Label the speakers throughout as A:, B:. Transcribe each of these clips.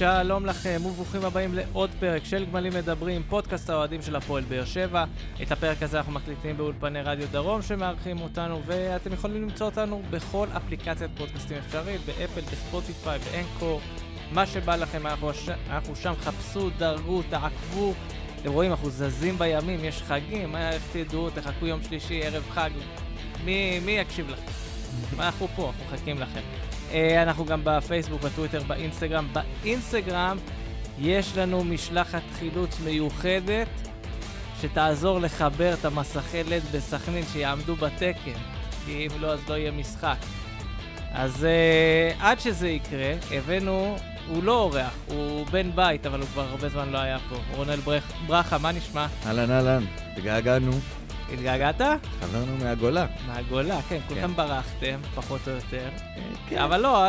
A: שלום לכם וברוכים הבאים לעוד פרק של גמלים מדברים, פודקאסט האוהדים של הפועל באר שבע. את הפרק הזה אנחנו מקליטים באולפני רדיו דרום שמארחים אותנו, ואתם יכולים למצוא אותנו בכל אפליקציית פודקאסטים אפשרית, באפל, בספוטיפיי, באנקור, מה שבא לכם, אנחנו, ש... אנחנו שם, חפשו, דרגו, תעקבו. אתם רואים, אנחנו זזים בימים, יש חגים, מה, איך תדעו, תחכו יום שלישי, ערב חג, מי, מי יקשיב לכם? אנחנו פה, אנחנו מחכים לכם. אה, אנחנו גם בפייסבוק, בטוויטר, באינסטגרם. באינסטגרם יש לנו משלחת חילוץ מיוחדת שתעזור לחבר את המסכי לד בסכנין שיעמדו בתקן, כי אם לא, אז לא יהיה משחק. אז uh, עד שזה יקרה, הבאנו, הוא לא אורח, הוא בן בית, אבל הוא כבר הרבה זמן לא היה פה. רונל ברכ, ברכה, מה נשמע?
B: אהלן אהלן, התגעגענו.
A: התגעגעת?
B: חזרנו מהגולה.
A: מהגולה, כן, כולכם ברחתם, פחות או יותר. כן. אבל לא,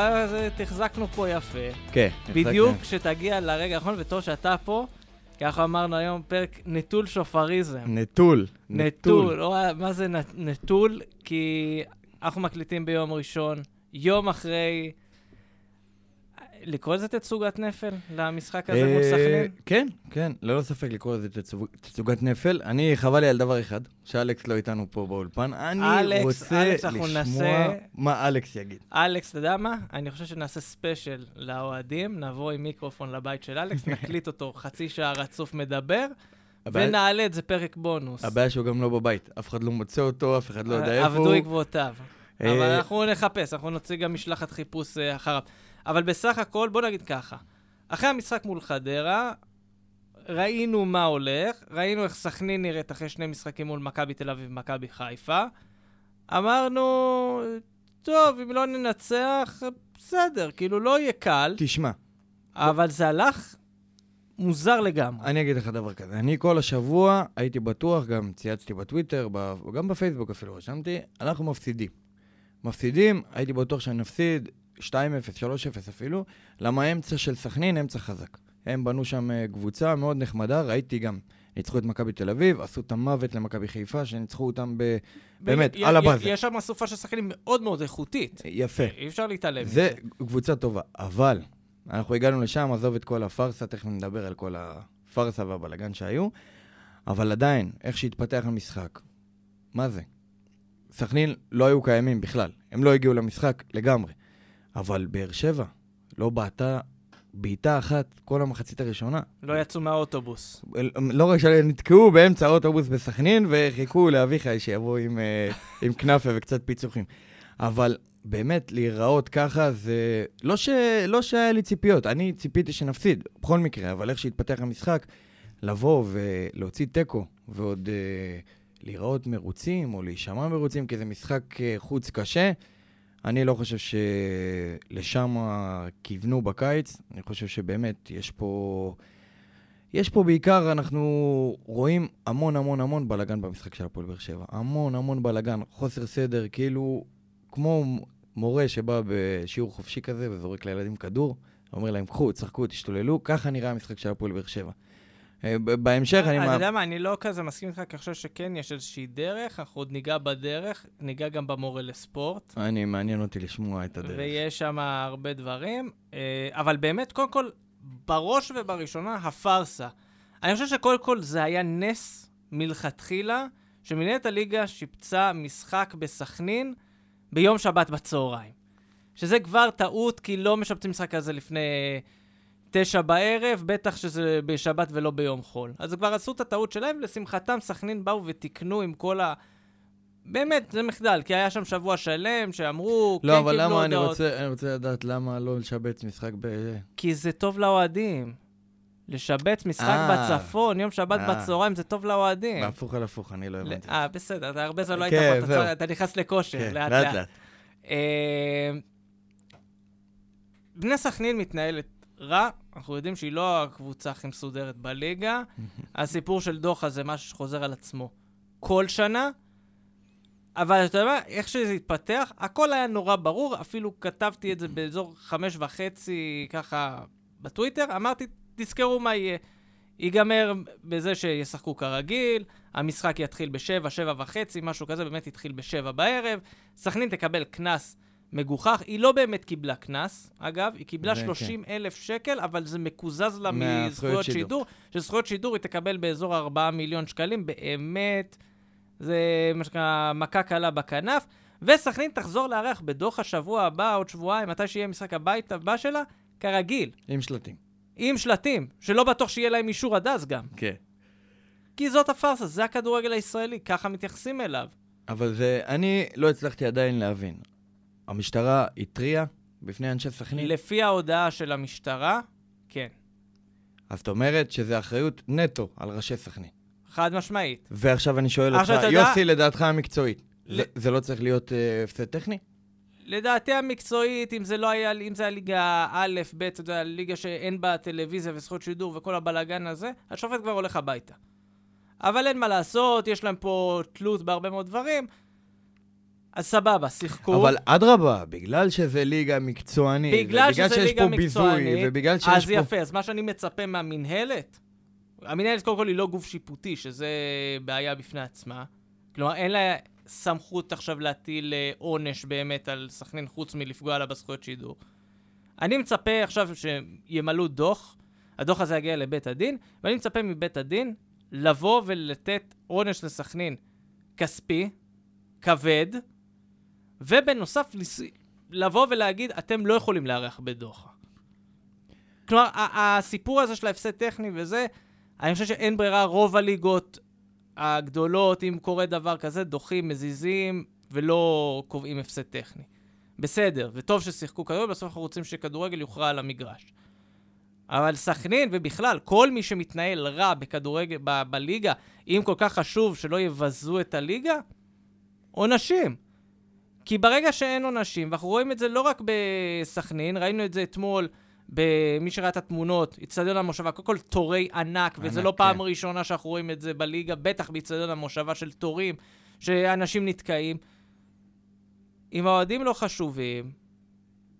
A: תחזקנו פה יפה.
B: כן.
A: בדיוק כשתגיע לרגע האחרון, וטוב שאתה פה, ככה אמרנו היום, פרק נטול שופריזם.
B: נטול.
A: נטול. או, מה זה נטול? כי אנחנו מקליטים ביום ראשון, יום אחרי... לקרוא לזה תצוגת נפל למשחק הזה מול
B: אה,
A: סכנין?
B: כן, כן, ללא ספק לקרוא לזה תצוג- תצוגת נפל. אני, חבל לי על דבר אחד, שאלכס לא איתנו פה באולפן. אני רוצה לשמוע מה אלכס יגיד.
A: אלכס, אתה יודע מה? אני חושב שנעשה ספיישל לאוהדים, נבוא עם מיקרופון לבית של אלכס, נקליט אותו חצי שעה רצוף מדבר,
B: הבעיה-
A: ונעלה את זה פרק בונוס.
B: הבעיה שהוא גם לא בבית, אף אחד לא מוצא אותו, אף אחד לא יודע איפה
A: עבדו
B: הוא.
A: עקבותיו.
B: אה,
A: אבל אנחנו נחפש, אנחנו נוציא גם משלחת חיפוש אה, אחריו. אבל בסך הכל, בוא נגיד ככה, אחרי המשחק מול חדרה, ראינו מה הולך, ראינו איך סכנין נראית אחרי שני משחקים מול מכבי תל אביב ומכבי חיפה. אמרנו, טוב, אם לא ננצח, בסדר, כאילו לא יהיה קל,
B: תשמע,
A: אבל זה הלך מוזר לגמרי.
B: אני אגיד לך דבר כזה, אני כל השבוע הייתי בטוח, גם צייצתי בטוויטר, ב- גם בפייסבוק אפילו רשמתי, אנחנו מפסידים. מפסידים, הייתי בטוח שנפסיד 2-0, 3-0 אפילו, למה האמצע של סכנין אמצע חזק. הם בנו שם אה, קבוצה מאוד נחמדה, ראיתי גם, ניצחו את מכבי תל אביב, עשו את המוות למכבי חיפה, שניצחו אותם ב... באמת,
A: י-
B: על הבאזר.
A: יש שם אסופה של שחקנים מאוד מאוד איכותית.
B: יפה.
A: אי אפשר להתעלם מזה.
B: זה קבוצה טובה, אבל אנחנו הגענו לשם, עזוב את כל הפארסה, תכף נדבר על כל הפארסה והבלגן שהיו, אבל עדיין, איך שהתפתח המשחק, מה זה? סכנין לא היו קיימים בכלל, הם לא הגיעו למשחק לגמרי, אבל באר שבע לא בעטה בעיטה אחת כל המחצית הראשונה.
A: לא יצאו מהאוטובוס.
B: לא רק שנתקעו באמצע האוטובוס בסכנין וחיכו לאביחי שיבוא עם, אה, עם כנאפה וקצת פיצוחים. אבל באמת, להיראות ככה זה... לא, ש... לא שהיה לי ציפיות, אני ציפיתי שנפסיד, בכל מקרה, אבל איך שהתפתח המשחק, לבוא ולהוציא תיקו ועוד אה, להיראות מרוצים או להישמע מרוצים, כי זה משחק אה, חוץ קשה, אני לא חושב שלשם כיוונו בקיץ. אני חושב שבאמת יש פה... יש פה בעיקר, אנחנו רואים המון המון המון בלאגן במשחק של הפועל באר שבע. המון המון בלאגן, חוסר סדר, כאילו כמו מורה שבא בשיעור חופשי כזה וזורק לילדים כדור, אומר להם, קחו, צחקו, תשתוללו, ככה נראה המשחק של הפועל באר שבע. אה, בהמשך אני...
A: אתה
B: מה-
A: יודע מה, אני לא כזה מסכים איתך, כי אני חושב שכן יש איזושהי דרך, אנחנו עוד ניגע בדרך, ניגע גם במורה לספורט,
B: אני, מעניין אותי לשמוע את הדרך.
A: ויש שם הרבה דברים, אה, אבל באמת, קודם כל, בראש ובראשונה, הפארסה. אני חושב שקודם כל זה היה נס מלכתחילה, שמנהלת הליגה שיפצה משחק בסכנין ביום שבת בצהריים. שזה כבר טעות, כי לא משפצים משחק כזה לפני תשע בערב, בטח שזה בשבת ולא ביום חול. אז כבר עשו את הטעות שלהם, לשמחתם סכנין באו ותיקנו עם כל ה... באמת, זה מחדל, כי היה שם שבוע שלם שאמרו,
B: לא,
A: כן
B: אבל
A: קיבלו
B: למה אני
A: הודעות.
B: רוצה, אני רוצה לדעת למה לא לשבץ משחק ב...
A: כי זה טוב לאוהדים. לשבץ משחק
B: אה.
A: בצפון, יום שבת
B: אה.
A: בצהריים, זה טוב לאוהדים.
B: בהפוך על הפוך, אני לא הבנתי.
A: אה, בסדר, אתה הרבה זמן לא היית
B: כן,
A: פה, אתה אתה נכנס לכושר,
B: כן,
A: לאט
B: לאט
A: לאט.
B: לאט.
A: אה, בני סכנין מתנהלת רע, אנחנו יודעים שהיא לא הקבוצה הכי מסודרת בליגה. הסיפור של דוחה זה משהו שחוזר על עצמו כל שנה, אבל אתה יודע מה, איך שזה התפתח, הכל היה נורא ברור, אפילו כתבתי את זה באזור חמש וחצי, ככה, בטוויטר, אמרתי, תזכרו מה יהיה. ייגמר בזה שישחקו כרגיל, המשחק יתחיל בשבע, שבע וחצי, משהו כזה, באמת יתחיל בשבע בערב. סכנין תקבל קנס מגוחך. היא לא באמת קיבלה קנס, אגב, היא קיבלה
B: זה כן.
A: 30 אלף שקל, אבל זה מקוזז לה מזכויות
B: שידור.
A: שידור. שזכויות שידור היא תקבל באזור 4 מיליון שקלים, באמת, זה מה שנקרא מכה קלה בכנף. וסכנין תחזור לארח בדוח השבוע הבא, עוד שבועיים, מתי שיהיה משחק הבית הבא שלה, כרגיל,
B: עם שלטים.
A: עם שלטים, שלא בטוח שיהיה להם אישור עד אז גם.
B: כן.
A: כי זאת הפארסה, זה הכדורגל הישראלי, ככה מתייחסים אליו.
B: אבל זה, אני לא הצלחתי עדיין להבין. המשטרה התריעה בפני אנשי סכנין,
A: לפי ההודעה של המשטרה, כן,
B: אז זאת אומרת שזה אחריות נטו על ראשי סכנין.
A: חד משמעית.
B: ועכשיו אני שואל אותך,
A: יודע-
B: יוסי, לדעתך המקצועית,
A: ל-
B: זה- זה לא צריך להיות אה, הפסד טכני?
A: לדעתי המקצועית, אם זה לא היה, אם זה היה ליגה א', ב', אתה יודע, ליגה שאין בה טלוויזיה וזכות שידור וכל הבלאגן הזה, השופט כבר הולך הביתה. אבל אין מה לעשות, יש להם פה תלות בהרבה מאוד דברים. אז סבבה, שיחקו.
B: אבל אדרבה, בגלל שזה ליגה מקצוענית,
A: בגלל שזה
B: שיש
A: ליגה
B: פה ביזוי, ובגלל שיש
A: אז
B: פה...
A: יפה, אז מה שאני מצפה מהמינהלת, המינהלת קודם כל היא לא גוף שיפוטי, שזה בעיה בפני עצמה. כלומר, אין לה סמכות עכשיו להטיל אה, עונש באמת על סכנין חוץ מלפגוע לה בזכויות שידור. אני מצפה עכשיו שימלאו דוח, הדוח הזה יגיע לבית הדין, ואני מצפה מבית הדין לבוא ולתת עונש לסכנין כספי, כבד, ובנוסף לבוא ולהגיד, אתם לא יכולים לארח בדוחה. כלומר, הסיפור הזה של ההפסד טכני וזה, אני חושב שאין ברירה, רוב הליגות הגדולות, אם קורה דבר כזה, דוחים, מזיזים, ולא קובעים הפסד טכני. בסדר, וטוב ששיחקו כדורגל, בסוף אנחנו רוצים שכדורגל יוכרע על המגרש. אבל סכנין, ובכלל, כל מי שמתנהל רע בכדורגל, ב- בליגה, אם כל כך חשוב שלא יבזו את הליגה, עונשים. כי ברגע שאין עונשים, ואנחנו רואים את זה לא רק בסכנין, ראינו את זה אתמול, במי שראה את התמונות, אצטדיון המושבה, קודם כל תורי ענק, וזה
B: ענק,
A: לא פעם
B: כן.
A: ראשונה שאנחנו רואים את זה בליגה, בטח באצטדיון המושבה של תורים, שאנשים נתקעים. אם האוהדים לא חשובים,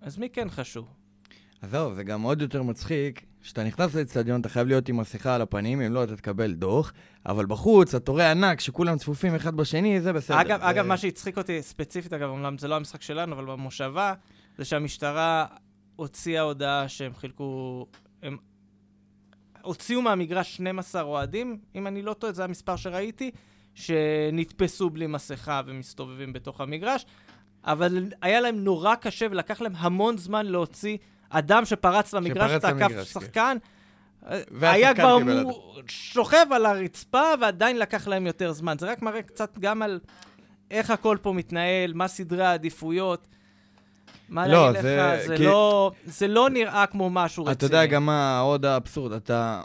A: אז מי כן חשוב?
B: זהו, זה גם עוד יותר מצחיק, כשאתה נכנס לאצטדיון, אתה חייב להיות עם מסכה על הפנים, אם לא, אתה תקבל דוח, אבל בחוץ, התורי ענק, שכולם צפופים אחד בשני, זה בסדר.
A: אגב,
B: זה...
A: אגב, מה שהצחיק אותי ספציפית, אגב, אומנם זה לא המשחק שלנו, אבל במושבה, זה שהמשטרה הוציאה הודעה שהם חילקו... הם הוציאו מהמגרש 12 אוהדים, אם אני לא טועה, זה המספר שראיתי, שנתפסו בלי מסכה ומסתובבים בתוך המגרש, אבל היה להם נורא קשה ולקח להם המון זמן להוציא אדם שפרץ למגרש, תקף
B: כן.
A: שחקן. היה כבר מו... שוכב על הרצפה, ועדיין לקח להם יותר זמן. זה רק מראה קצת גם על איך הכל פה מתנהל, מה סדרי העדיפויות. מה
B: לא,
A: להגיד
B: זה-
A: לך, זה,
B: כי-
A: לא, זה לא נראה כמו משהו רציני.
B: אתה יודע גם מה עוד האבסורד, אתה...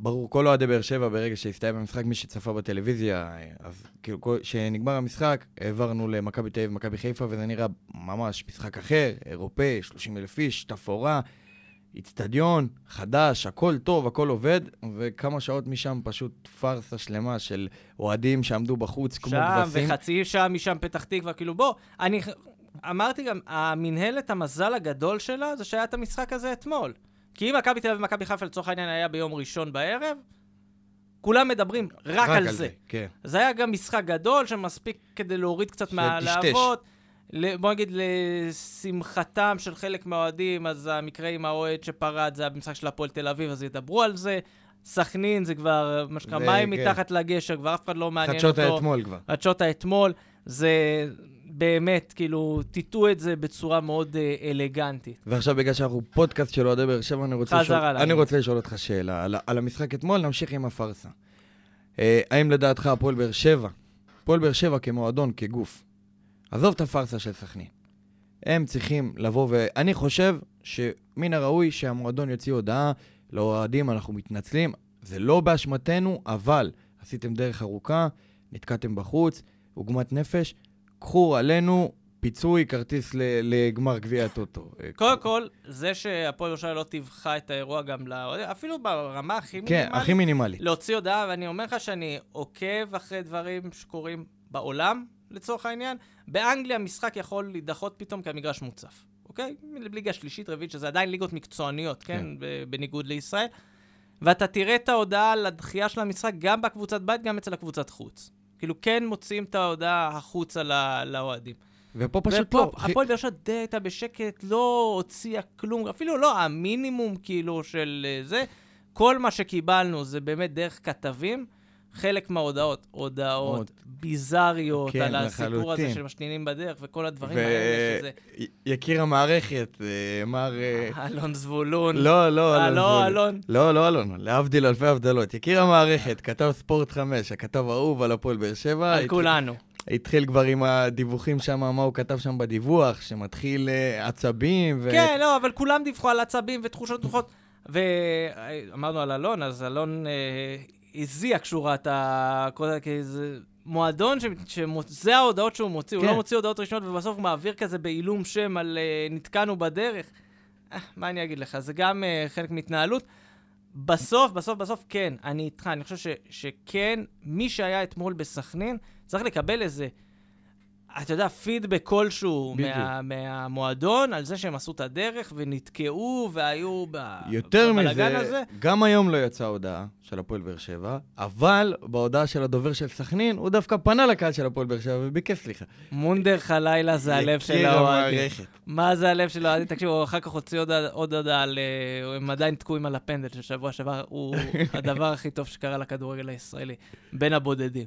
B: ברור, כל אוהדי באר שבע, ברגע שהסתיים המשחק, מי שצפה בטלוויזיה, אז כאילו, כשנגמר המשחק, העברנו למכבי תל אביב ומכבי חיפה, וזה נראה ממש משחק אחר, אירופאי, 30 אלף איש, תפאורה, איצטדיון, חדש, הכל טוב, הכל עובד, וכמה שעות משם פשוט פארסה שלמה של אוהדים שעמדו בחוץ כמו
A: שם,
B: כבשים.
A: וחצי שעה משם פתח תקווה, כאילו בוא, אני אמרתי גם, המינהלת, המזל הגדול שלה, זה שהיה את המשחק הזה אתמול. כי אם מכבי תל אביב ומכבי חיפה לצורך העניין היה ביום ראשון בערב, כולם מדברים רק, על זה.
B: כן.
A: זה היה גם משחק גדול שמספיק כדי להוריד קצת. מהלהבות. בוא נגיד, לשמחתם של חלק מהאוהדים, אז המקרה עם האוהד שפרץ זה היה במשחק של הפועל תל אביב, אז ידברו על זה. סכנין זה כבר, מה שנקרא, מים
B: כן.
A: מתחת לגשר, כבר אף אחד לא מעניין
B: חדשות
A: אותו.
B: האתמול כבר.
A: חדשות האתמול, זה באמת, כאילו, טיטו את זה בצורה מאוד אה, אלגנטית.
B: ועכשיו, בגלל שאנחנו פודקאסט של אוהדי באר שבע, אני רוצה, לשאול. אני רוצה לשאול אותך שאלה. על, על המשחק אתמול, נמשיך עם הפארסה. אה, האם לדעתך הפועל באר שבע, הפועל באר שבע כמועדון, כגוף, עזוב את הפארסה של סכנין, הם צריכים לבוא ו... אני חושב שמן הראוי שהמועדון יוציא הודעה לאוהדים, אנחנו מתנצלים, זה לא באשמתנו, אבל עשיתם דרך ארוכה, נתקעתם בחוץ, עוגמת נפש, קחו עלינו פיצוי, כרטיס ל- לגמר גביע הטוטו.
A: קודם כל, זה שהפועל ירושלים לא טיווחה את האירוע גם לאוהדים, אפילו ברמה הכי
B: כן,
A: מינימלית,
B: הכי מינימלי.
A: להוציא הודעה, ואני אומר לך שאני עוקב אחרי דברים שקורים בעולם, לצורך העניין. באנגליה משחק יכול להידחות פתאום כי המגרש מוצף, אוקיי? ליגה שלישית, רביעית, שזה עדיין ליגות מקצועניות, כן?
B: כן.
A: בניגוד לישראל. ואתה תראה את ההודעה על הדחייה של המשחק גם בקבוצת בית, גם אצל הקבוצת חוץ. כאילו, כן מוציאים את ההודעה החוצה לא- לאוהדים.
B: ופה פשוט
A: ופה
B: לא.
A: הפועל באר שבע די הייתה בשקט, לא הוציאה כלום, אפילו לא המינימום כאילו של אה, זה. כל מה שקיבלנו זה באמת דרך כתבים. חלק מההודעות, הודעות
B: עוד.
A: ביזריות
B: כן,
A: על הסיפור הזה. של משנינים בדרך וכל הדברים האלה, שזה
B: ויקיר המערכת, אה, מר... אה,
A: אלון זבולון.
B: לא, לא,
A: אה,
B: אלון.
A: לא,
B: זבולון.
A: אלון.
B: לא, לא אלון, להבדיל אלפי הבדלות. יקיר המערכת, כתב ספורט 5, הכתב האהוב על הפועל באר שבע.
A: על כולנו.
B: התחיל כבר עם הדיווחים שם, מה הוא כתב שם בדיווח, שמתחיל אה, עצבים. ו...
A: כן, לא, אבל כולם דיווחו על עצבים ותחושות דוחות. ואמרנו על אלון, אז אלון אה, הזיע כשהוא ראה את ה... כי זה מועדון, ש... שמוצ... זה ההודעות שהוא מוציא, הוא
B: כן.
A: לא מוציא הודעות ראשונות, ובסוף הוא מעביר כזה בעילום שם על אה, נתקענו בדרך. אה, מה אני אגיד לך, זה גם אה, חלק מהתנהלות. בסוף, בסוף, בסוף, כן, אני איתך, אני חושב ש, שכן, מי שהיה אתמול בסכנין, צריך לקבל איזה, אתה יודע, פידבק כלשהו. מה, מהמועדון, על זה שהם עשו את הדרך ונתקעו והיו ב,
B: יותר
A: בבלגן
B: מזה,
A: הזה.
B: גם היום לא יצאה הודעה של הפועל באר שבע, אבל בהודעה של הדובר של סכנין, הוא דווקא פנה לקהל של הפועל באר שבע וביקש סליחה.
A: מונדר חלילה זה הלב של האוהדים. מה זה הלב של האוהדים? תקשיבו, אחר כך הוציא עוד, הודעה על... אה, הם עדיין תקועים על הפנדל של שבוע שעבר, הוא הדבר הכי טוב שקרה לכדורגל הישראלי, בין הבודדים.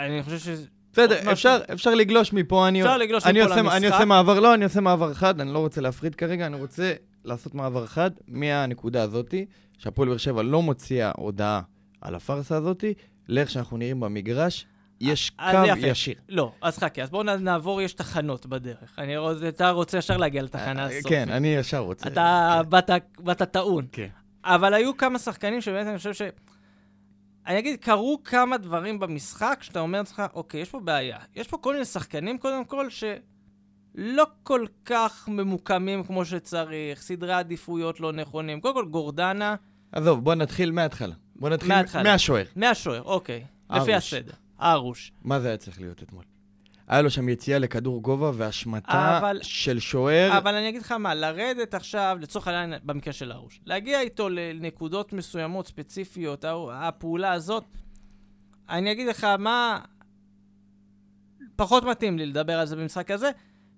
A: אה, אני חושב שזה...
B: בסדר. אפשר, אפשר לגלוש מפה, אני,
A: אפשר לגלוש
B: אני
A: מפה
B: עושה, אני. עושה מעבר, לא, אני עושה מעבר חד, אני לא רוצה להפריד כרגע, אני רוצה לעשות מעבר חד מהנקודה הזאתי, שהפועל באר שבע לא מוציאה הודעה על הפארסה הזאתי, לאיך שאנחנו נראים במגרש, יש
A: אז
B: קו
A: יפה.
B: ישיר.
A: לא, אז חכה, אז בואו נעבור, יש תחנות בדרך. אני רוצה, אתה רוצה ישר להגיע לתחנה הסופית.
B: כן, אני ישר רוצה.
A: אתה
B: כן.
A: באת טעון.
B: כן.
A: אבל היו כמה שחקנים שבאמת אני חושב ש... אני אגיד, קרו כמה דברים במשחק שאתה אומר לעצמך, אוקיי, יש פה בעיה. יש פה כל מיני שחקנים, קודם כל, שלא כל כך ממוקמים כמו שצריך, סדרי עדיפויות לא נכונים. קודם כל, גורדנה,
B: עזוב, בוא נתחיל מההתחלה. בוא נתחיל
A: מההתחלה.
B: מהשוער.
A: מהשוער, אוקיי.
B: ארוש.
A: לפי הסדר. ארוש.
B: מה זה היה צריך להיות אתמול? היה לו שם יציאה לכדור גובה והשמטה
A: אבל-
B: של שוער.
A: אבל אני אגיד לך מה, לרדת עכשיו, לצורך העניין, במקרה של ארוש, להגיע איתו לנקודות מסוימות, ספציפיות, הפעולה הזאת, אני אגיד לך מה, פחות מתאים לי לדבר על זה במשחק הזה,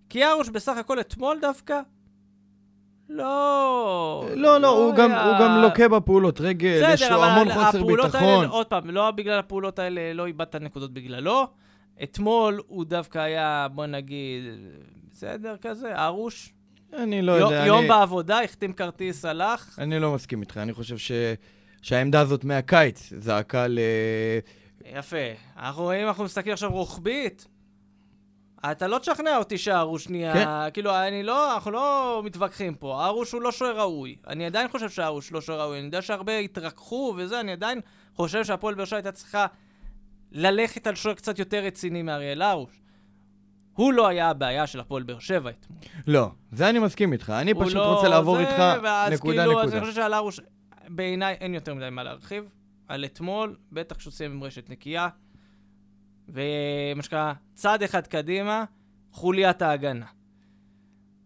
A: כי ארוש בסך הכל אתמול דווקא, לא...
B: לא, לא, הוא גם-
A: היה-
B: הוא גם לוקה בפעולות רגל, יש
A: בסדר,
B: לו המון
A: אבל
B: חוסר
A: הפעולות
B: ביטחון.
A: האלה, עוד פעם, לא בגלל הפעולות האלה, לא איבדת נקודות בגללו. אתמול הוא דווקא היה, בוא נגיד, בסדר כזה, ארוש.
B: אני לא
A: יו-
B: יודע,
A: יום
B: אני-
A: בעבודה, החתים כרטיס, הלך.
B: אני לא מסכים איתך, אני חושב ש... שהעמדה הזאת מהקיץ זעקה ל...
A: יפה. אנחנו רואים, אנחנו מסתכלים עכשיו רוחבית. אתה לא תשכנע אותי שהארוש נהיה...
B: כן.
A: כאילו, אני לא, אנחנו לא מתווכחים פה. הארוש הוא לא שוער ראוי. אני עדיין חושב שהארוש לא שוער ראוי. אני יודע שהרבה התרככו וזה, אני עדיין חושב שהפועל באר שבע הייתה צריכה ללכת על שוער קצת יותר רציני מאריאל הרוש. הוא לא היה הבעיה של הפועל באר שבע אתמול.
B: לא, זה אני מסכים איתך, אני פשוט
A: לא
B: רוצה לעבור
A: זה,
B: איתך נקודה
A: כאילו, אז
B: נקודה.
A: אני חושב שעל הרוש, בעיניי אין יותר מדי מה להרחיב. על אתמול, בטח כשהוא סיים עם רשת נקייה. ומה שנקרא, צעד אחד קדימה, חוליית ההגנה.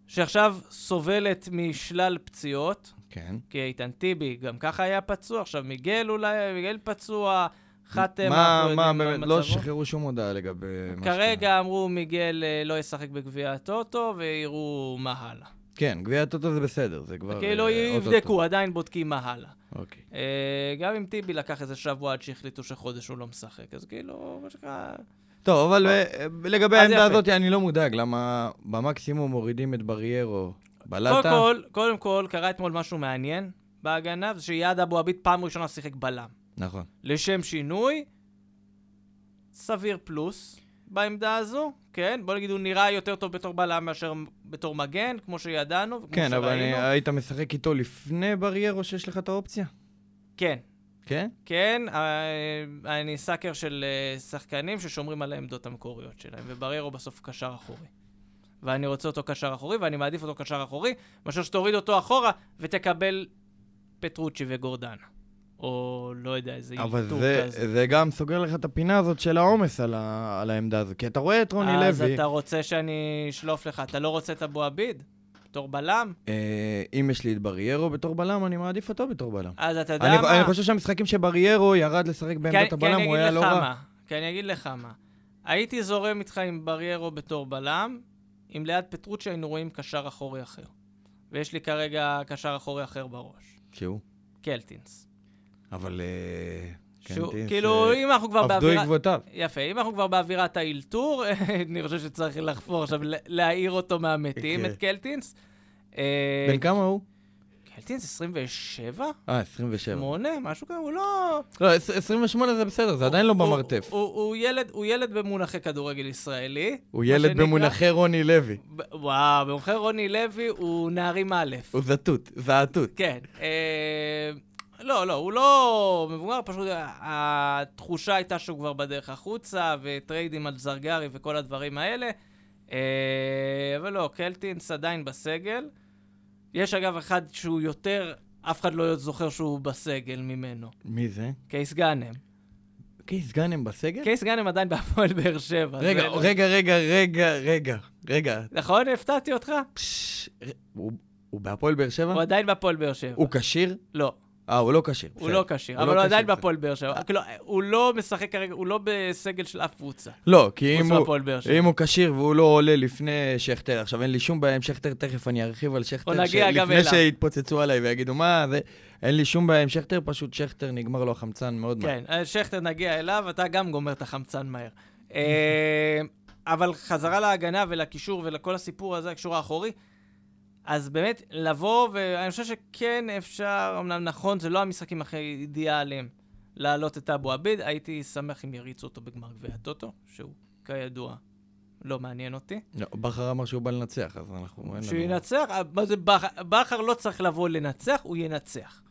A: שעכשיו סובלת משלל פציעות,
B: כן.
A: כי איתן טיבי גם ככה היה פצוע, עכשיו מיגל אולי, מיגל פצוע, חתם,
B: מה,
A: אנחנו
B: מה,
A: יודעים
B: באמת, לא. שחררו שום הודעה לגבי מה
A: כרגע אמרו מיגל אה, לא ישחק בגביע הטוטו, ויראו מה הלאה.
B: כן, גביע הטוטו זה בסדר, זה כבר...
A: כאילו
B: אה.
A: יבדקו, עדיין בודקים מה הלאה.
B: אוקיי.
A: אה, גם אם טיבי לקח איזה שבוע עד שהחליטו שחודש הוא לא משחק, אז כאילו, מה שנקרא...
B: טוב, אבל אה, לגבי העמדה. הזאת אני לא מודאג, למה במקסימום מורידים את בריירו
A: קודם
B: בלטה.
A: כל, קודם כל, קרה אתמול משהו מעניין בהגנה, זה שיעד אבו עביד פעם ראשונה שיחק בלם.
B: נכון.
A: לשם שינוי, סביר פלוס בעמדה הזו, כן? בוא נגיד, הוא נראה יותר טוב בתור בלם מאשר בתור מגן, כמו שידענו וכמו
B: כן, אבל אני-
A: שראינו.
B: היית משחק איתו לפני בריירו שיש לך את האופציה?
A: כן,
B: כן?
A: כן, אה, אני סאקר של אה, שחקנים ששומרים על העמדות המקוריות שלהם, ובריירו בסוף קשר אחורי. ואני רוצה אותו קשר אחורי, ואני מעדיף אותו קשר אחורי, מאשר שתוריד אותו אחורה ותקבל פטרוצ'י וגורדנה. או לא יודע, איזה
B: אבל
A: אילתור
B: זה,
A: כזה.
B: זה גם סוגר לך את הפינה הזאת של העומס על, ה, על העמדה הזאת. כי אתה רואה את רוני
A: אז
B: לוי,
A: אתה רוצה שאני אשלוף לך, אתה לא רוצה את אבו עביד? בתור בלם?
B: אה, אם יש לי את בריירו בתור בלם, אני מעדיף אותו בתור בלם.
A: אז אתה יודע
B: אני,
A: מה?
B: אני חושב שהמשחקים שבריירו ירד לשחק
A: כי-
B: בעמדת
A: כי
B: הבלם, הוא היה לא רע.
A: כי אני אגיד לך מה. הייתי זורם איתך עם בריירו בתור בלם, אם ליד פטרוצ'י היינו רואים קשר אחורי אחר. ויש לי כרגע קשר אחורי אחר בראש.
B: שהוא?
A: קלטינס.
B: אבל... אה,
A: שהוא,
B: קנטינס,
A: כאילו,
B: אה,
A: אם אנחנו כבר
B: עבדו
A: באווירה...
B: עקבותיו.
A: יפה, אם אנחנו כבר באווירת האלתור, אני חושב שצריך לחפור עכשיו, להעיר אותו מהמתים,
B: כן.
A: את קלטינס. אה,
B: בן כמה הוא?
A: קלטינס 27?
B: אה, 27.
A: 8? משהו כזה, הוא לא...
B: לא, עש- 28 זה בסדר, זה עדיין לא
A: הוא-
B: במרתף.
A: הוא, ילד, הוא ילד במונחי כדורגל ישראלי.
B: הוא ילד
A: שנקרא.
B: במונחי רוני לוי.
A: ב- וואו, במונחי רוני לוי הוא נערים א'.
B: הוא זאטוט, זאטוט.
A: כן. אה, לא, לא, הוא לא מבוגר, פשוט התחושה הייתה שהוא כבר בדרך החוצה, וטריידים על זרגרי וכל הדברים האלה. אה, אבל לא, קלטינס עדיין בסגל. יש אגב אחד שהוא יותר, אף אחד לא זוכר שהוא בסגל ממנו.
B: מי זה?
A: קייס גאנם.
B: קייס גאנם בסגל?
A: קייס גאנם עדיין בהפועל באר שבע.
B: רגע,
A: זה לא-
B: רגע, רגע, רגע, רגע, רגע.
A: נכון? הפתעתי אותך?
B: פש, הוא- הוא בהפועל באר שבע?
A: הוא עדיין בהפועל באר שבע.
B: הוא כשיר?
A: לא.
B: אה, הוא לא כשיר.
A: הוא. לא כשיר, אבל
B: לא
A: הוא עדיין בהפועל באר שבע. כאילו, הוא לא משחק כרגע, הוא לא בסגל של אף קבוצה.
B: לא, כי אם הוא... כשיר והוא לא עולה לפני שכטר, עכשיו אין לי שום בעיה עם שכטר, תכף אני ארחיב על שכטר, לפני. שיתפוצצו עליי ויגידו מה זה, אין לי שום בעיה עם שכטר, פשוט שכטר נגמר לו החמצן מאוד מהר.
A: כן, שכטר נגיע אליו, אתה גם גומר את החמצן מהר. אה, אבל חזרה להגנה ולקישור ולכל הסיפור הזה, הקישור האחורי, אז באמת, לבוא, ואני חושב שכן אפשר, אמנם נכון, זה לא המשחקים הכי אידיאליים להעלות את אבו עביד, הייתי שמח אם יריצו אותו בגמר גביע הטוטו, שהוא כידוע לא מעניין אותי.
B: לא, בכר אמר שהוא בא לנצח, אז אנחנו...
A: שהוא ינצח, אה, מה זה בכר? בכר לא צריך לבוא לנצח, הוא ינצח.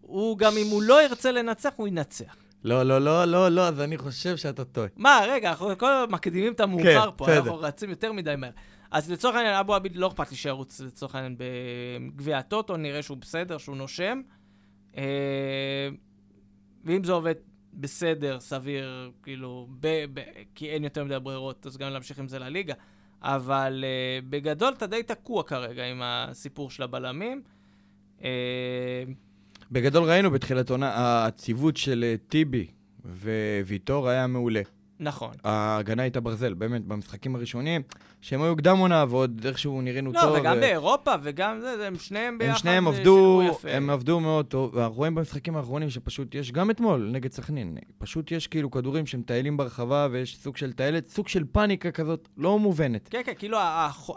A: הוא גם אם הוא לא ירצה לנצח, הוא ינצח.
B: לא, לא, לא, לא, לא, אז אני חושב שאתה טועה.
A: מה, רגע, אנחנו כל הזמן מקדימים את המאוחר
B: כן,
A: פה. אנחנו רצים יותר מדי מהר. אז לצורך העניין, אבו עביד לא אכפת לי שירוץ לצורך העניין בגביע הטוטו, נראה שהוא בסדר, שהוא נושם. אה, ואם זה עובד בסדר, סביר, כאילו, ב, ב, כי אין יותר מדי ברירות, אז גם להמשיך עם זה לליגה. אבל אה, בגדול אתה די תקוע כרגע עם הסיפור של הבלמים. אה,
B: בגדול ראינו בתחילת עונה, הציוות של אה, טיבי וויטור היה מעולה.
A: נכון.
B: ההגנה הייתה ברזל, באמת, במשחקים הראשונים, שהם היו קדם עונה ועוד איכשהו נראינו
A: לא,
B: טוב.
A: וגם
B: ו-
A: באירופה, וגם זה, זה, הם שניהם ביחד.
B: הם שניהם
A: אה,
B: עבדו. הם עבדו מאוד טוב, ואנחנו רואים במשחקים האחרונים שפשוט יש, גם אתמול, נגד סכנין, פשוט יש כאילו כדורים שמטיילים ברחבה ויש סוג של טיילת, סוג של פאניקה כזאת, לא מובנת.
A: כן, כן, כאילו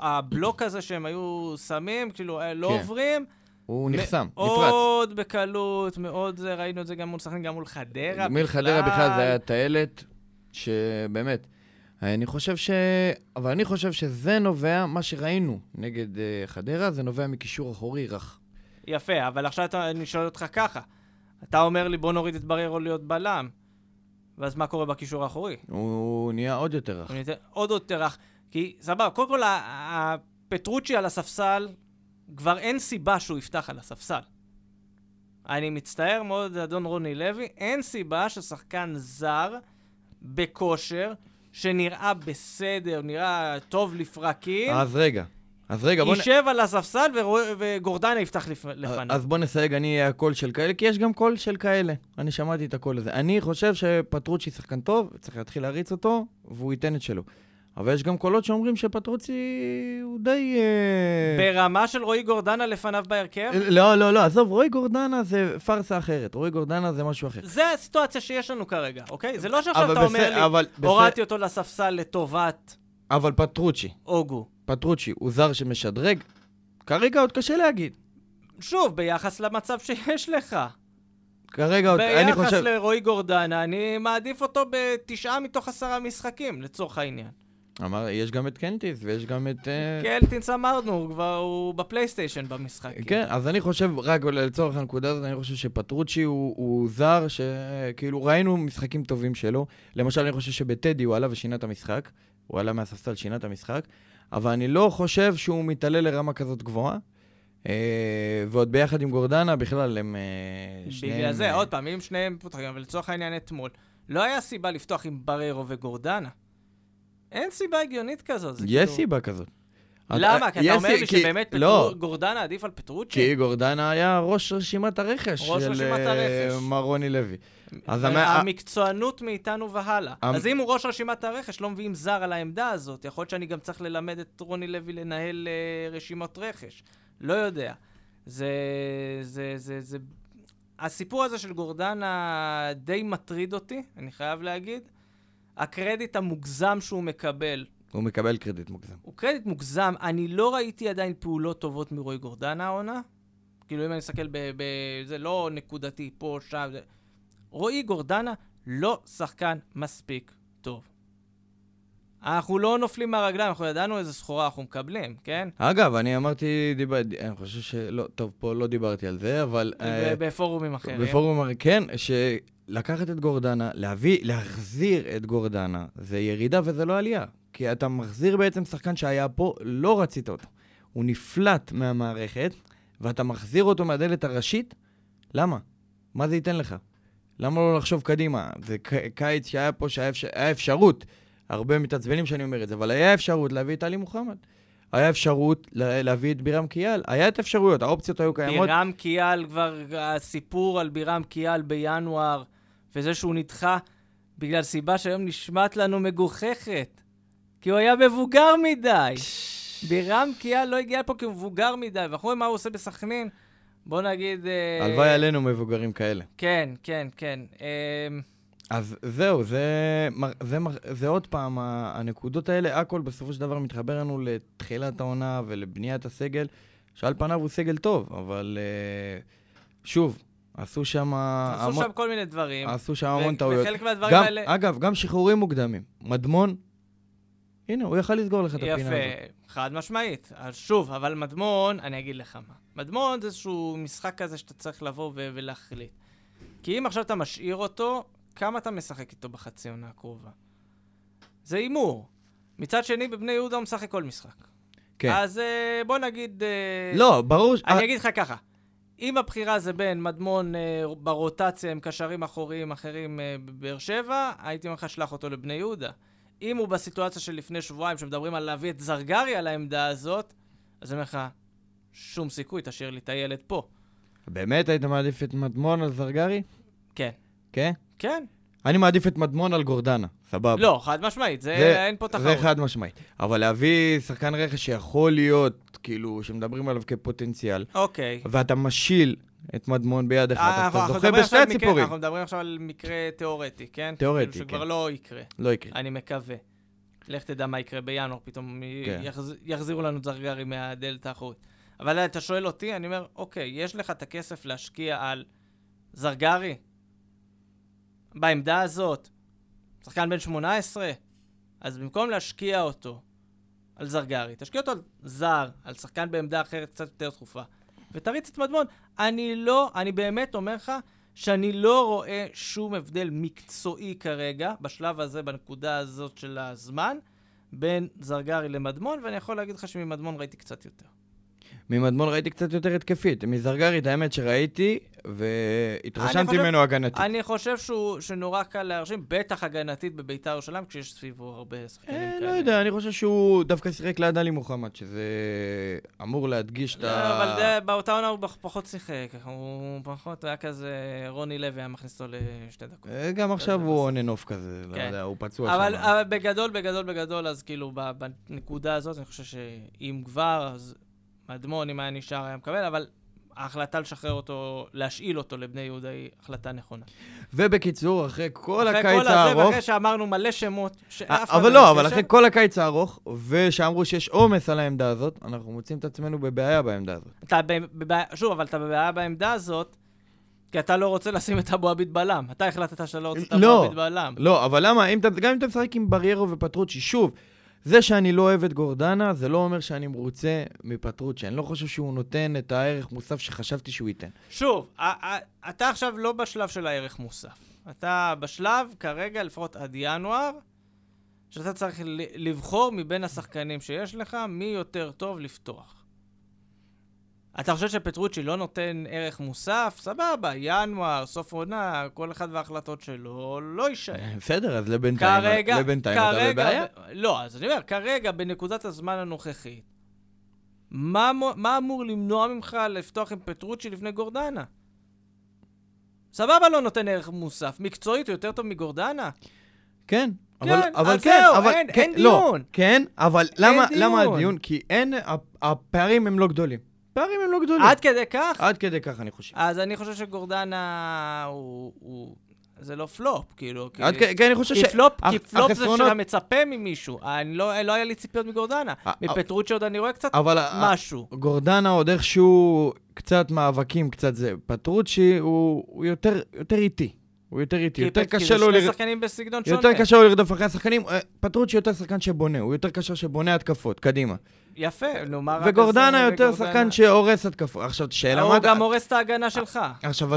A: הבלוק הזה שהם היו שמים, כאילו אה, לא
B: כן.
A: עוברים.
B: הוא נחסם, נפרץ.
A: מאוד בקלות, מאוד זה, ראינו את זה גם מול סכנין, גם מול חדרה.
B: מיל חדרה בכלל זה היה טיילת, שבאמת, אני חושב ש... אבל אני חושב שזה נובע, מה שראינו נגד uh, חדרה, זה נובע מקישור אחורי רך.
A: יפה, אבל עכשיו אתה, אני שואל אותך ככה. אתה אומר לי, בוא נוריד את בריירו להיות בלם. ואז מה קורה בקישור האחורי?
B: הוא נהיה עוד יותר רך.
A: עוד יותר רך. כי, סבבה, קודם כל, ה- ה- פטרוצ'י על הספסל, כבר אין סיבה שהוא יפתח על הספסל. אני מצטער מאוד, אדון רוני לוי, אין סיבה ששחקן זר, בכושר, שנראה בסדר, נראה טוב לפרקים,
B: אז רגע, אז רגע, בוא נ...
A: יישב על הספסל ורוא- וגורדנה יפתח לפ... לפניו.
B: אז בוא נסייג, אני אהיה הקול של כאלה, כי יש גם קול של כאלה. אני שמעתי את הקול הזה. אני חושב שפטרוצ'י שחקן טוב, צריך להתחיל להריץ אותו, והוא ייתן את שלו. אבל יש גם קולות שאומרים שפטרוצ'י הוא די... אה,
A: ברמה של רועי גורדנה לפניו בהרכב?
B: לא, לא, לא, עזוב, רועי גורדנה זה פארסה אחרת. רועי גורדנה זה משהו אחר.
A: זה הסיטואציה שיש לנו כרגע, אוקיי? זה לא שעכשיו אתה אומר לי, הורדתי אותו לספסל לטובת
B: אבל פטרוצ'י,
A: אוגו.
B: פטרוצ'י הוא זר שמשדרג? כרגע עוד קשה להגיד.
A: שוב, ביחס למצב שיש לך.
B: כרגע עוד, אני
A: ביחס
B: חושב...
A: לרועי גורדנה, אני מעדיף אותו בתשעה מתוך עשרה משחקים, לצורך העניין.
B: אמר, יש גם את קנטיס ויש גם את... אה,
A: קלטינס אמרנו, הוא כבר הוא בפלייסטיישן במשחק.
B: כן, אז אני חושב, רק לצורך הנקודה הזאת, אני חושב שפטרוצ'י הוא, הוא זר שכאילו ראינו משחקים טובים שלו. למשל, אני חושב שבטדי הוא עלה ושינה את המשחק. הוא עלה מהספסל, שינה את המשחק. אבל אני לא חושב שהוא מתעלה לרמה כזאת גבוהה. אה, ועוד ביחד עם גורדנה, בכלל, הם אה, שניהם...
A: בגלל זה, עוד פעם, אם שניהם פותחים, אבל לצורך העניין אתמול, לא היה סיבה לפתוח עם בררו וגורדנה. אין סיבה הגיונית כזאת.
B: יש
A: כאילו-
B: סיבה כזאת.
A: למה? כי אתה
B: יש-
A: אומר לי שבאמת
B: לא,
A: גורדנה עדיף על פטרוצ'י?
B: כי גורדנה היה ראש רשימת הרכש של
A: רשימת
B: אה. מר רוני לוי. אז המ-
A: המקצוענות מאיתנו והלאה. אז אם הוא ראש רשימת הרכש, לא מביאים זר על העמדה הזאת, יכול להיות שאני גם צריך ללמד את רוני לוי לנהל אה, רשימות רכש. לא יודע. זה... זה... זה... זה... הסיפור הזה של גורדנה די מטריד אותי, אני חייב להגיד. הקרדיט המוגזם שהוא מקבל
B: הוא מקבל קרדיט מוגזם.
A: הוא קרדיט מוגזם. אני לא ראיתי עדיין פעולות טובות מרועי גורדנה העונה. כאילו, אם אני מסתכל ב... ב זה לא נקודתי פה, שם. זה... רועי גורדנה לא שחקן מספיק טוב. אנחנו לא נופלים מהרגליים, אנחנו ידענו איזה סחורה אנחנו מקבלים, כן?
B: אגב, אני אמרתי, דיבר, אני חושב שלא, טוב, פה לא דיברתי על זה, אבל... אה,
A: בפורומים אחרים.
B: בפורום, כן, שלקחת את גורדנה, להביא, להחזיר את גורדנה, זה ירידה וזה לא עלייה. כי אתה מחזיר בעצם שחקן שהיה פה, לא רצית אותו. הוא נפלט מהמערכת, ואתה מחזיר אותו מהדלת הראשית, למה? מה זה ייתן לך? למה לא לחשוב קדימה? זה ק- קיץ שהיה פה, שהיה אפשר, אפשרות, הרבה מתעצבנים שאני אומר את זה, אבל היה אפשרות להביא את עלי מוחמד. היה אפשרות לה- להביא את בירם קיאל. היה את האפשרויות, האופציות היו קיימות.
A: בירם קיאל, כבר הסיפור על בירם קיאל בינואר, וזה שהוא נדחה בגלל סיבה שהיום נשמעת לנו מגוחכת. כי הוא היה מבוגר מדי. בירם קיאל לא הגיע לפה כי הוא מבוגר מדי, ואנחנו רואים מה הוא עושה בסכנין. בוא נגיד... אה,
B: הלוואי עלינו מבוגרים כאלה.
A: כן, כן, כן. אה,
B: אז זהו, זה, מר- זה, מר- זה עוד פעם, הנקודות האלה, הכל בסופו של דבר מתחבר לנו לתחילת העונה ולבניית הסגל, שעל פניו הוא סגל טוב, אבל אה, שוב, עשו שם
A: עשו
B: המון,
A: שם כל מיני דברים.
B: עשו שם המון טעויות.
A: וחלק מהדברים
B: גם,
A: האלה...
B: אגב, גם שחרורים מוקדמים. מדמון, הנה, הוא יכל לסגור לך את הפינה הזאת.
A: יפה, חד משמעית. אז שוב, אבל מדמון, אני אגיד לך מה. מדמון זה איזשהו משחק כזה שאתה צריך לבוא ולהחליט. כי אם עכשיו אתה משאיר אותו, כמה אתה משחק איתו בחצי עונה הקרובה? זה הימור. מצד שני, בבני יהודה הוא משחק כל משחק.
B: כן.
A: אז אה, בוא נגיד... אה,
B: לא, ברור,
A: אני אגיד לך ככה, אם הבחירה זה בין מדמון אה, ברוטציה עם קשרים אחוריים אחרים אה, בבאר שבע, הייתי אומר לך, שלח אותו לבני יהודה. אם הוא בסיטואציה של לפני שבועיים, שמדברים על להביא את זרגרי על העמדה הזאת, אז אני אומר לך, שום סיכוי, תשאיר לי את הילד פה.
B: באמת היית מעדיף את מדמון על זרגרי?
A: כן.
B: כן?
A: כן.
B: אני מעדיף את מדמון על גורדנה, סבבה.
A: לא, חד משמעית, זה,
B: זה-
A: אין פה
B: זה
A: תחרות.
B: חד משמעית. אבל להביא שחקן רכש שיכול להיות, כאילו, שמדברים עליו כפוטנציאל,
A: אוקיי.
B: ואתה משיל את מדמון ביד אחת,
A: אה,
B: אז
A: אנחנו-
B: אתה זוכה בשתי הציפורים.
A: אנחנו מדברים עכשיו על מקרה תיאורטי, כן?
B: תיאורטי,
A: כאילו שכבר
B: כן.
A: לא יקרה.
B: לא יקרה.
A: אני מקווה. לך תדע מה יקרה בינואר, פתאום
B: כן.
A: יחז... יחזירו לנו זרגרי מהדלת האחורית. אבל אתה שואל אותי, אני אומר, אוקיי, יש לך את הכסף להשקיע על זרגרי? בעמדה הזאת, שחקן בן 18? אז במקום להשקיע אותו על זרגרי, תשקיע אותו על זר, על שחקן בעמדה אחרת קצת יותר דחופה, ותריץ את מדמון. אני לא, אני באמת אומר לך, שאני לא רואה שום הבדל מקצועי כרגע, בשלב הזה, בנקודה הזאת של הזמן, בין זרגרי למדמון, ואני יכול להגיד לך שממדמון ראיתי קצת יותר.
B: ממדמון ראיתי קצת יותר התקפית. מזרגרית, האמת שראיתי, והתרשמתי ממנו הגנתית.
A: אני חושב שהוא, שנורא קל להרשים, בטח הגנתית בביתר ירושלים, כשיש סביבו הרבה שחקנים
B: אה,
A: כאלה.
B: לא יודע, אני חושב שהוא דווקא שיחק ליד עלי מוחמד, שזה אמור להדגיש את
A: לא,
B: ה...
A: אבל זה- באותה עונה הוא פח- פחות שיחק, הוא פחות היה כזה, רוני לוי היה מכניס אותו לשתי דקות.
B: אה, גם עכשיו הוא אוף כזה, לא
A: כן.
B: יודע, הוא פצוע
A: אבל,
B: שם.
A: אבל בגדול, בגדול, בגדול, אז כאילו, בנקודה הזאת, אני חושב שאם כבר, אז מדמון, אם היה נשאר, היה מקבל, אבל ההחלטה לשחרר אותו, להשאיל אותו לבני יהודה היא החלטה נכונה.
B: ובקיצור, אחרי כל
A: אחרי
B: הקיץ
A: כל הזה,
B: הארוך...
A: ואחרי שאמרנו מלא שמות, שאף אחד
B: אבל לא, אבל אחרי כל הקיץ הארוך, ושאמרו שיש עומס על העמדה הזאת, אנחנו מוצאים את עצמנו בבעיה בעמדה הזאת.
A: אתה בבעיה- שוב, אבל אתה בבעיה בעמדה הזאת, כי אתה לא רוצה לשים את אבו עביד בלם. אתה החלטת שאתה לא רוצה את אבו
B: לא.
A: עביד בלם.
B: לא, אבל למה, אם אתה, גם אם אתה משחק עם בריירו ופטרוצ'י, שוב, זה שאני לא אוהב את גורדנה, זה לא אומר שאני מרוצה מפטרוצ'י. אני לא חושב שהוא נותן את הערך מוסף שחשבתי שהוא ייתן.
A: שוב, אתה עכשיו לא בשלב של הערך מוסף. אתה בשלב, כרגע, לפחות עד ינואר, שאתה צריך לבחור מבין השחקנים שיש לך, מי יותר טוב לפתוח. אתה חושב שפטרוצ'י לא נותן ערך מוסף? סבבה, ינואר, סוף עונה, כל אחד וההחלטות שלו, לא יישאר.
B: בסדר, אז לבינתיים,
A: כרגע,
B: לבינתיים אתה
A: כרגע,
B: בבעיה.
A: ב- לא, אז אני אומר, כרגע, בנקודת הזמן הנוכחית, מה, מה אמור למנוע ממך לפתוח עם פטרוצ'י לפני גורדנה? סבבה, לא נותן ערך מוסף. מקצועית הוא יותר טוב מגורדנה?
B: כן.
A: כן,
B: אבל, אבל
A: אז
B: כן,
A: זהו,
B: אבל
A: אין-
B: כן,
A: אין
B: לא,
A: דיון.
B: כן, אבל למה, למה
A: דיון.
B: הדיון? כי אין, הפ- הפערים הם לא גדולים. פערים הם לא גדולים.
A: עד כדי כך?
B: עד כדי כך, אני חושב.
A: אז אני חושב שגורדנה הוא... הוא... זה לא פלופ, כאילו. כי-
B: עד כדי, כן, אני חושב
A: כי
B: ש...
A: פלופ, כי פלופ זה
B: החסרונות-
A: שאתה מצפה ממישהו. אני לא, לא היה לי ציפיות מגורדנה. מפטרוצ'י עוד אני רואה קצת
B: אבל
A: משהו.
B: גורדנה עוד איכשהו קצת מאבקים, קצת זה. פטרוצ'י הוא, הוא יותר, יותר איטי. הוא יותר איטי.
A: כי
B: יותר
A: פט- כי
B: קשה
A: זה
B: לו...
A: שני שחקנים בסגנון שונה.
B: יותר קשה לו לרדוף אחרי השחקנים. אה, פטרוצ'י יותר שחקן שבונה, הוא יותר קשר שבונה התקפות, קדימה.
A: יפה, נו, מה רע
B: וגורדנה יותר? שחקן שהורס התקפות. עכשיו, שאלה
A: הוא
B: מה...
A: גם הורס את ההגנה שלך.
B: עכשיו,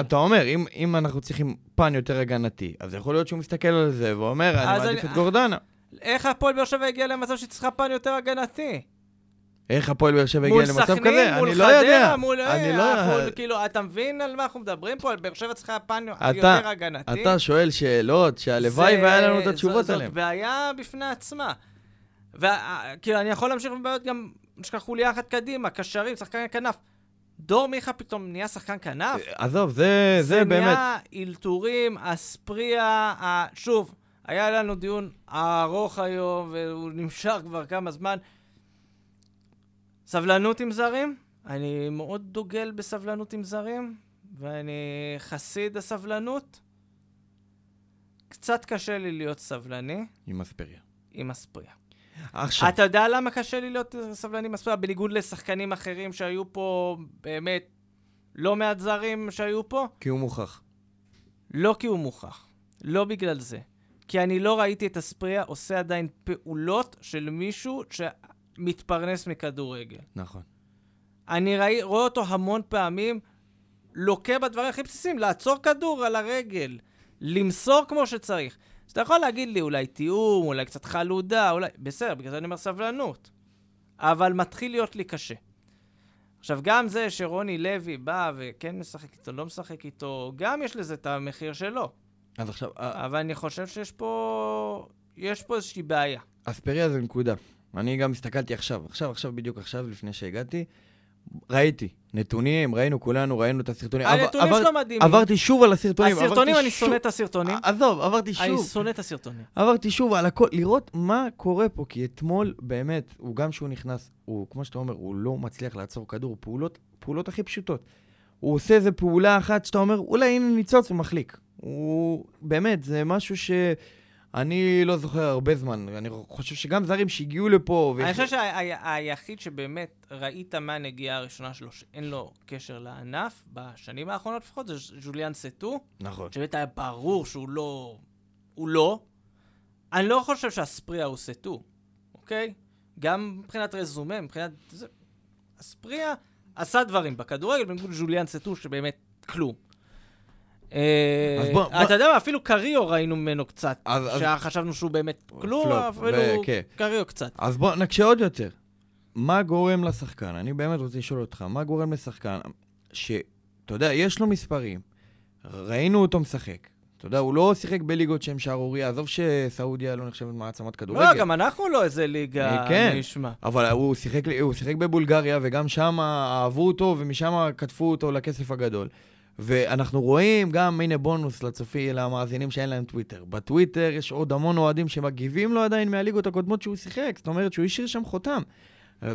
B: אתה, אומר, אם, אנחנו צריכים פן יותר הגנתי, אז יכול להיות שהוא מסתכל על זה ואומר, אני מעדיף את גורדנה.
A: איך הפועל באר שבע הגיע למצב שהיא צריכה פן יותר הגנתי?
B: איך הפועל באר שבע
A: מול
B: הגיע למצב
A: סכנין,
B: כזה?
A: מול
B: אני לא יודע.
A: חדרה, מול...
B: אני
A: אנחנו-
B: לא...
A: כאילו, אתה מבין על מה אנחנו מדברים פה? על באר שבע צריכה פן יותר הגנתי.
B: אתה שואל שאלות שהלוואי והיה לנו את התשובות
A: זאת
B: עליהן.
A: בעיה בפני עצמה. וכאילו, אני יכול להמשיך בבעיות גם, יש לך חוליה אחת קדימה, קשרים, שחקן כנף. דור מיכה פתאום נהיה שחקן כנף?
B: עזוב, זה, זה באמת...
A: נהיה אלתורים, אספריה, ה- שוב, היה לנו דיון ארוך היום, והוא נמשך כבר כמה זמן. סבלנות עם זרים, אני מאוד דוגל בסבלנות עם זרים, ואני חסיד הסבלנות. קצת קשה לי להיות סבלני
B: עם אספריה.
A: עם אספריה.
B: עכשיו,
A: אתה יודע למה קשה לי להיות סבלני אספריה? בניגוד לשחקנים אחרים שהיו פה, באמת, לא מעט זרים שהיו פה?
B: כי הוא מוכח.
A: לא כי הוא מוכח, לא בגלל זה. כי אני לא ראיתי את אספריה עושה עדיין פעולות של מישהו שמתפרנס מכדורגל.
B: נכון.
A: אני ראי, רואה אותו המון פעמים לוקה בדברים הכי בסיסיים, לעצור כדור על הרגל, למסור כמו שצריך. אז אתה יכול להגיד לי אולי תיאום, אולי קצת חלודה, אולי... בסדר, בגלל זה אני אומר סבלנות. אבל מתחיל להיות לי קשה. עכשיו, גם זה שרוני לוי בא וכן משחק איתו, לא משחק איתו, גם יש לזה את המחיר שלו.
B: אז עכשיו,
A: אבל אני חושב שיש פה... יש פה איזושהי בעיה.
B: אספריה זה נקודה. אני גם הסתכלתי עכשיו, עכשיו, עכשיו, בדיוק עכשיו, לפני שהגעתי, ראיתי נתונים, ראינו כולנו, ראינו את הסרטונים.
A: הנתונים
B: עבר-
A: שלו מדהימים.
B: עברתי שוב על הסרטונים.
A: הסרטונים, אני
B: שוב-
A: שונא את הסרטונים.
B: עזוב, עברתי
A: אני
B: שוב.
A: שונא את הסרטונים.
B: עברתי שוב על הכל, לראות מה קורה פה, כי אתמול, באמת, הוא גם שהוא נכנס, הוא, כמו שאתה אומר, הוא לא מצליח לעצור כדור, פעולות, פעולות הכי פשוטות. הוא עושה איזה פעולה אחת שאתה אומר, אולי הנה ניצוץ, הוא מחליק. הוא, באמת, זה משהו שאני לא זוכר הרבה זמן. אני חושב שגם זרים שהגיעו לפה...
A: אני חושב שהיחיד שבאמת ראית מהנגיעה הראשונה שלו, שאין לו קשר לענף, בשנים האחרונות לפחות, זה ז'וליאן סטו,
B: נכון.
A: שבאמת היה ברור שהוא לא... הוא לא. אני לא חושב שאספריה הוא סטו, אוקיי? גם מבחינת רזומה, מבחינת... זה... אספריה עשה דברים בכדורגל, בניגוד לז'וליאן סטו, שבאמת כלום. אה,
B: אז בוא- בוא-
A: אתה יודע מה, אפילו קריו ראינו ממנו קצת,
B: אז- אז-
A: שחשבנו שהוא באמת כלום, אפילו
B: וכן.
A: קריו קצת.
B: אז בוא נקשה עוד יותר. מה גורם לשחקן? אני באמת רוצה לשאול אותך, מה גורם לשחקן שאתה יודע, יש לו מספרים, ראינו אותו משחק. אתה יודע, הוא לא שיחק בליגות שהן שערורייה, עזוב שסעודיה לא נחשבת מעצמת כדורגל.
A: לא, גם אנחנו לא איזה ליגה,
B: אה, כן.
A: נשמע.
B: אבל הוא שיחק, הוא שיחק בבולגריה, וגם שם אהבו אותו, ומשם כתפו אותו לכסף הגדול. ואנחנו רואים גם, הנה בונוס לצופי, למאזינים שאין להם טוויטר. בטוויטר יש עוד המון אוהדים שמגיבים לו עדיין מהליגות הקודמות שהוא שיחק. זאת אומרת שהוא השאיר שם חותם.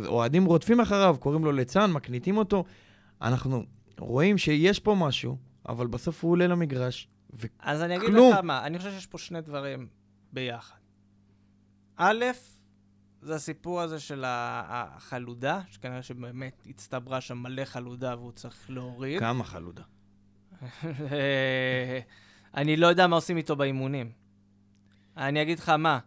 B: אוהדים רודפים אחריו, קוראים לו ליצן, מקניטים אותו. אנחנו רואים שיש פה משהו, אבל בסוף הוא עולה למגרש, ו...
A: אז אני אגיד. לך מה, אני חושב שיש פה שני דברים ביחד. א', זה הסיפור הזה של החלודה, שכנראה שבאמת הצטברה שם מלא חלודה והוא צריך להוריד.
B: כמה חלודה.
A: אני לא יודע מה עושים איתו באימונים. אני אגיד לך מה,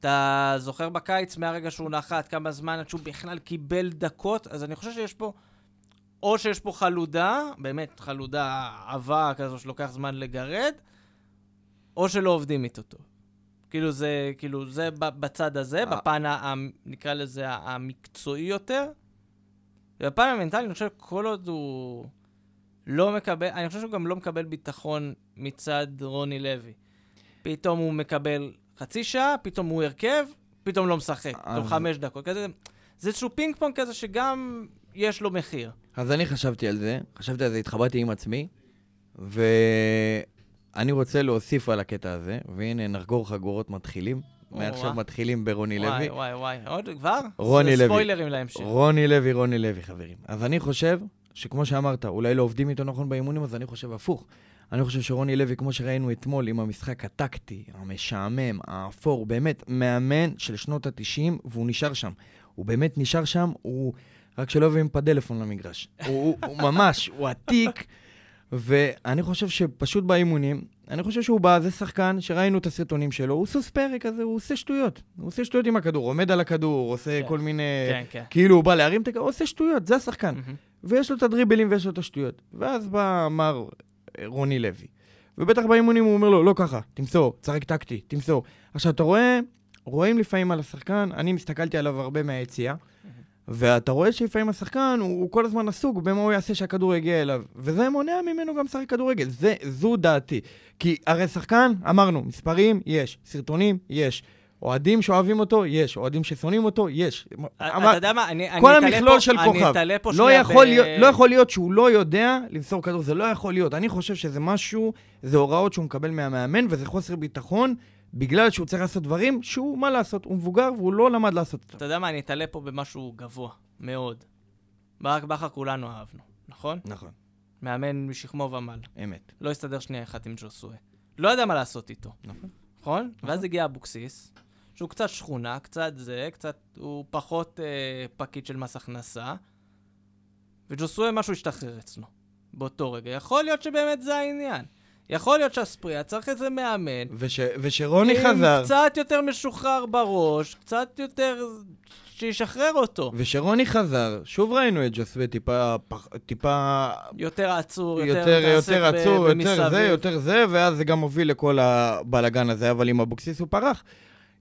A: אתה זוכר בקיץ, מהרגע שהוא נחת, כמה זמן עד שהוא בכלל קיבל דקות, אז אני חושב שיש פה, או שיש פה חלודה, באמת חלודה עבה כזו שלוקח זמן לגרד, או שלא עובדים איתו טוב. כאילו זה, כאילו זה בצד הזה,
B: אה.
A: בפן, ה- ה- נקרא לזה, המקצועי יותר. ובפן המנטלי, אני חושב, כל עוד הוא לא מקבל, אני חושב שהוא גם לא מקבל ביטחון מצד רוני לוי. פתאום הוא מקבל חצי שעה, פתאום הוא הרכב, פתאום לא משחק. פתאום
B: אז-
A: חמש דקות. כזה, זה איזשהו פינג פונג כזה שגם יש לו מחיר.
B: אז אני חשבתי על זה, חשבתי על זה, התחברתי עם עצמי, ואני רוצה להוסיף על הקטע הזה, והנה, נחגור חגורות מתחילים. מעכשיו מתחילים ברוני לוי.
A: וואי, וואי, וואי. עוד כבר?
B: רוני לוי.
A: ספוילרים להמשך.
B: רוני לוי, רוני לוי, חברים. אז אני חושב שכמו שאמרת, אולי לא עובדים איתו נכון באימונים, אז אני חושב הפוך. אני חושב שרוני לוי, כמו שראינו אתמול עם המשחק הטקטי, המשעמם, האפור, באמת מאמן של שנות ה-90, והוא נשאר שם. הוא באמת נשאר שם, הוא... רק שלא יביאים פדלפון למגרש. הוא, הוא, הוא ממש, הוא עתיק, ואני חושב שפשוט באימונים, אני חושב שהוא בא, זה שחקן שראינו את הסרטונים שלו, הוא סוס פרא כזה, הוא עושה שטויות. הוא עושה שטויות עם הכדור, עומד על הכדור, עושה
A: כן.
B: כל מיני...
A: כן, כן.
B: כאילו הוא בא להרים את הכדור, הוא עושה שטויות, זה השחקן.
A: מהמם.
B: ויש לו את הדריבלים ויש לו את השטויות. ואז בא מר אה, רוני לוי. ובטח באימונים הוא אומר לו, לא ככה, תמסור, תשחק טקטי, תמסור. עכשיו, אתה רואה, רואים לפעמים על השחקן, אני הסתכלתי עליו הרבה מהיציאה, ואתה רואה שלפעמים השחקן, הוא, הוא כל הזמן עסוק במה הוא יעשה שהכדור יגיע אליו. וזה מונע ממנו גם לשחק כדורגל. זה, זו דעתי. כי הרי שחקן, אמרנו, מספרים, יש. סרטונים, יש. אוהדים שאוהבים אותו, יש. אוהדים ששונאים אותו, יש.
A: אתה יודע מה, אני אני
B: כל
A: אתעלה
B: המכלול
A: פה-
B: של כוכב.
A: אתעלה פה
B: לא יכול,
A: ב-
B: להיות, לא יכול להיות שהוא לא יודע למסור כדור, זה לא יכול להיות. אני חושב שזה משהו, זה הוראות שהוא מקבל מהמאמן, וזה חוסר ביטחון, בגלל שהוא צריך לעשות דברים שהוא, מה לעשות, הוא מבוגר והוא לא למד לעשות אותם.
A: אתה יודע מה, אני אתעלה פה במשהו גבוה, מאוד. ברק בכר כולנו אהבנו, נכון?
B: נכון,
A: מאמן משכמו ומעלה.
B: אמת.
A: לא הסתדר שנייה אחת עם ג'וסוי. לא יודע מה לעשות איתו,
B: נכון.
A: נכון? ואז הגיע אבוקסיס, שהוא קצת שכונה, קצת זה, קצת, הוא פחות אה, פקיד של מס הכנסה, וג'וסוי משהו השתחרר אצלו באותו רגע. יכול להיות שבאמת זה העניין. יכול להיות שהספריה צריך איזה מאמן.
B: וש, ושרוני
A: עם
B: חזר,
A: קצת יותר משוחרר בראש, קצת יותר... שישחרר אותו.
B: ושרוני חזר, שוב ראינו את ג'וסווה טיפה, פח- טיפה
A: יותר עצור, יותר
B: יותר, יותר
A: ב-
B: עצור, יותר
A: במסביב.
B: זה, יותר זה, ואז זה גם הוביל לכל הבלגן הזה, אבל עם אבוקסיס הוא פרח.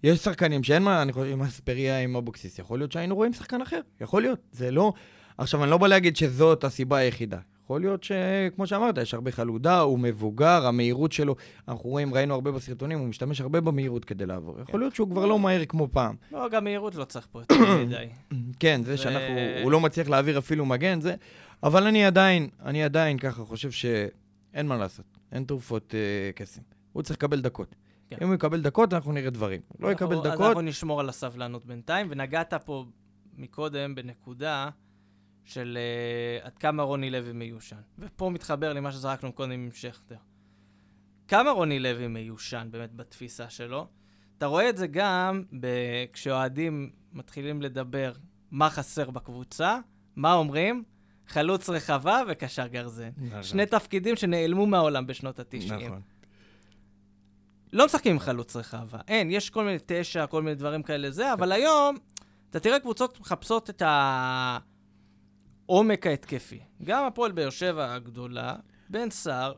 B: יש שחקנים שאין מה, אני חושב, עם אספריה, עם אבוקסיס, יכול להיות שהיינו רואים שחקן אחר, יכול להיות, זה לא... עכשיו, אני לא בא להגיד שזאת הסיבה היחידה. יכול להיות שכמו שאמרת, יש הרבה חלודה, הוא מבוגר, המהירות שלו, אנחנו רואים, ראינו הרבה בסרטונים, הוא משתמש הרבה במהירות כדי לעבור. יכול להיות שהוא כבר לא מהיר כמו פעם.
A: לא, גם מהירות לא צריך פה יותר מדי.
B: כן, זה
A: זה-
B: שאנחנו, הוא לא מצליח להעביר אפילו מגן, זה... אבל אני עדיין, אני עדיין ככה חושב שאין מה לעשות, אין תרופות אה, קסם. הוא צריך לקבל דקות.
A: כן.
B: אם הוא יקבל דקות, אנחנו נראה דברים. לא
A: אנחנו-
B: יקבל
A: אז
B: דקות,
A: אנחנו נשמור על הסבלנות בינתיים, ונגעת פה מקודם בנקודה של uh, עד כמה רוני לוי מיושן. ופה מתחבר למה שזרקנו קודם עם שכטר. כמה רוני לוי מיושן באמת בתפיסה שלו. אתה רואה את זה גם ב- כשאוהדים מתחילים לדבר מה חסר בקבוצה, מה אומרים? חלוץ רחבה וקשר גרזן.
B: נכון.
A: שני תפקידים שנעלמו מהעולם בשנות ה-90.
B: נכון.
A: לא משחקים עם חלוץ רחבה. אין, יש כל מיני תשע, כל מיני דברים כאלה זה, אבל היום, אתה תראה קבוצות מחפשות את העומק ההתקפי. גם הפועל באר שבע הגדולה, בן סער,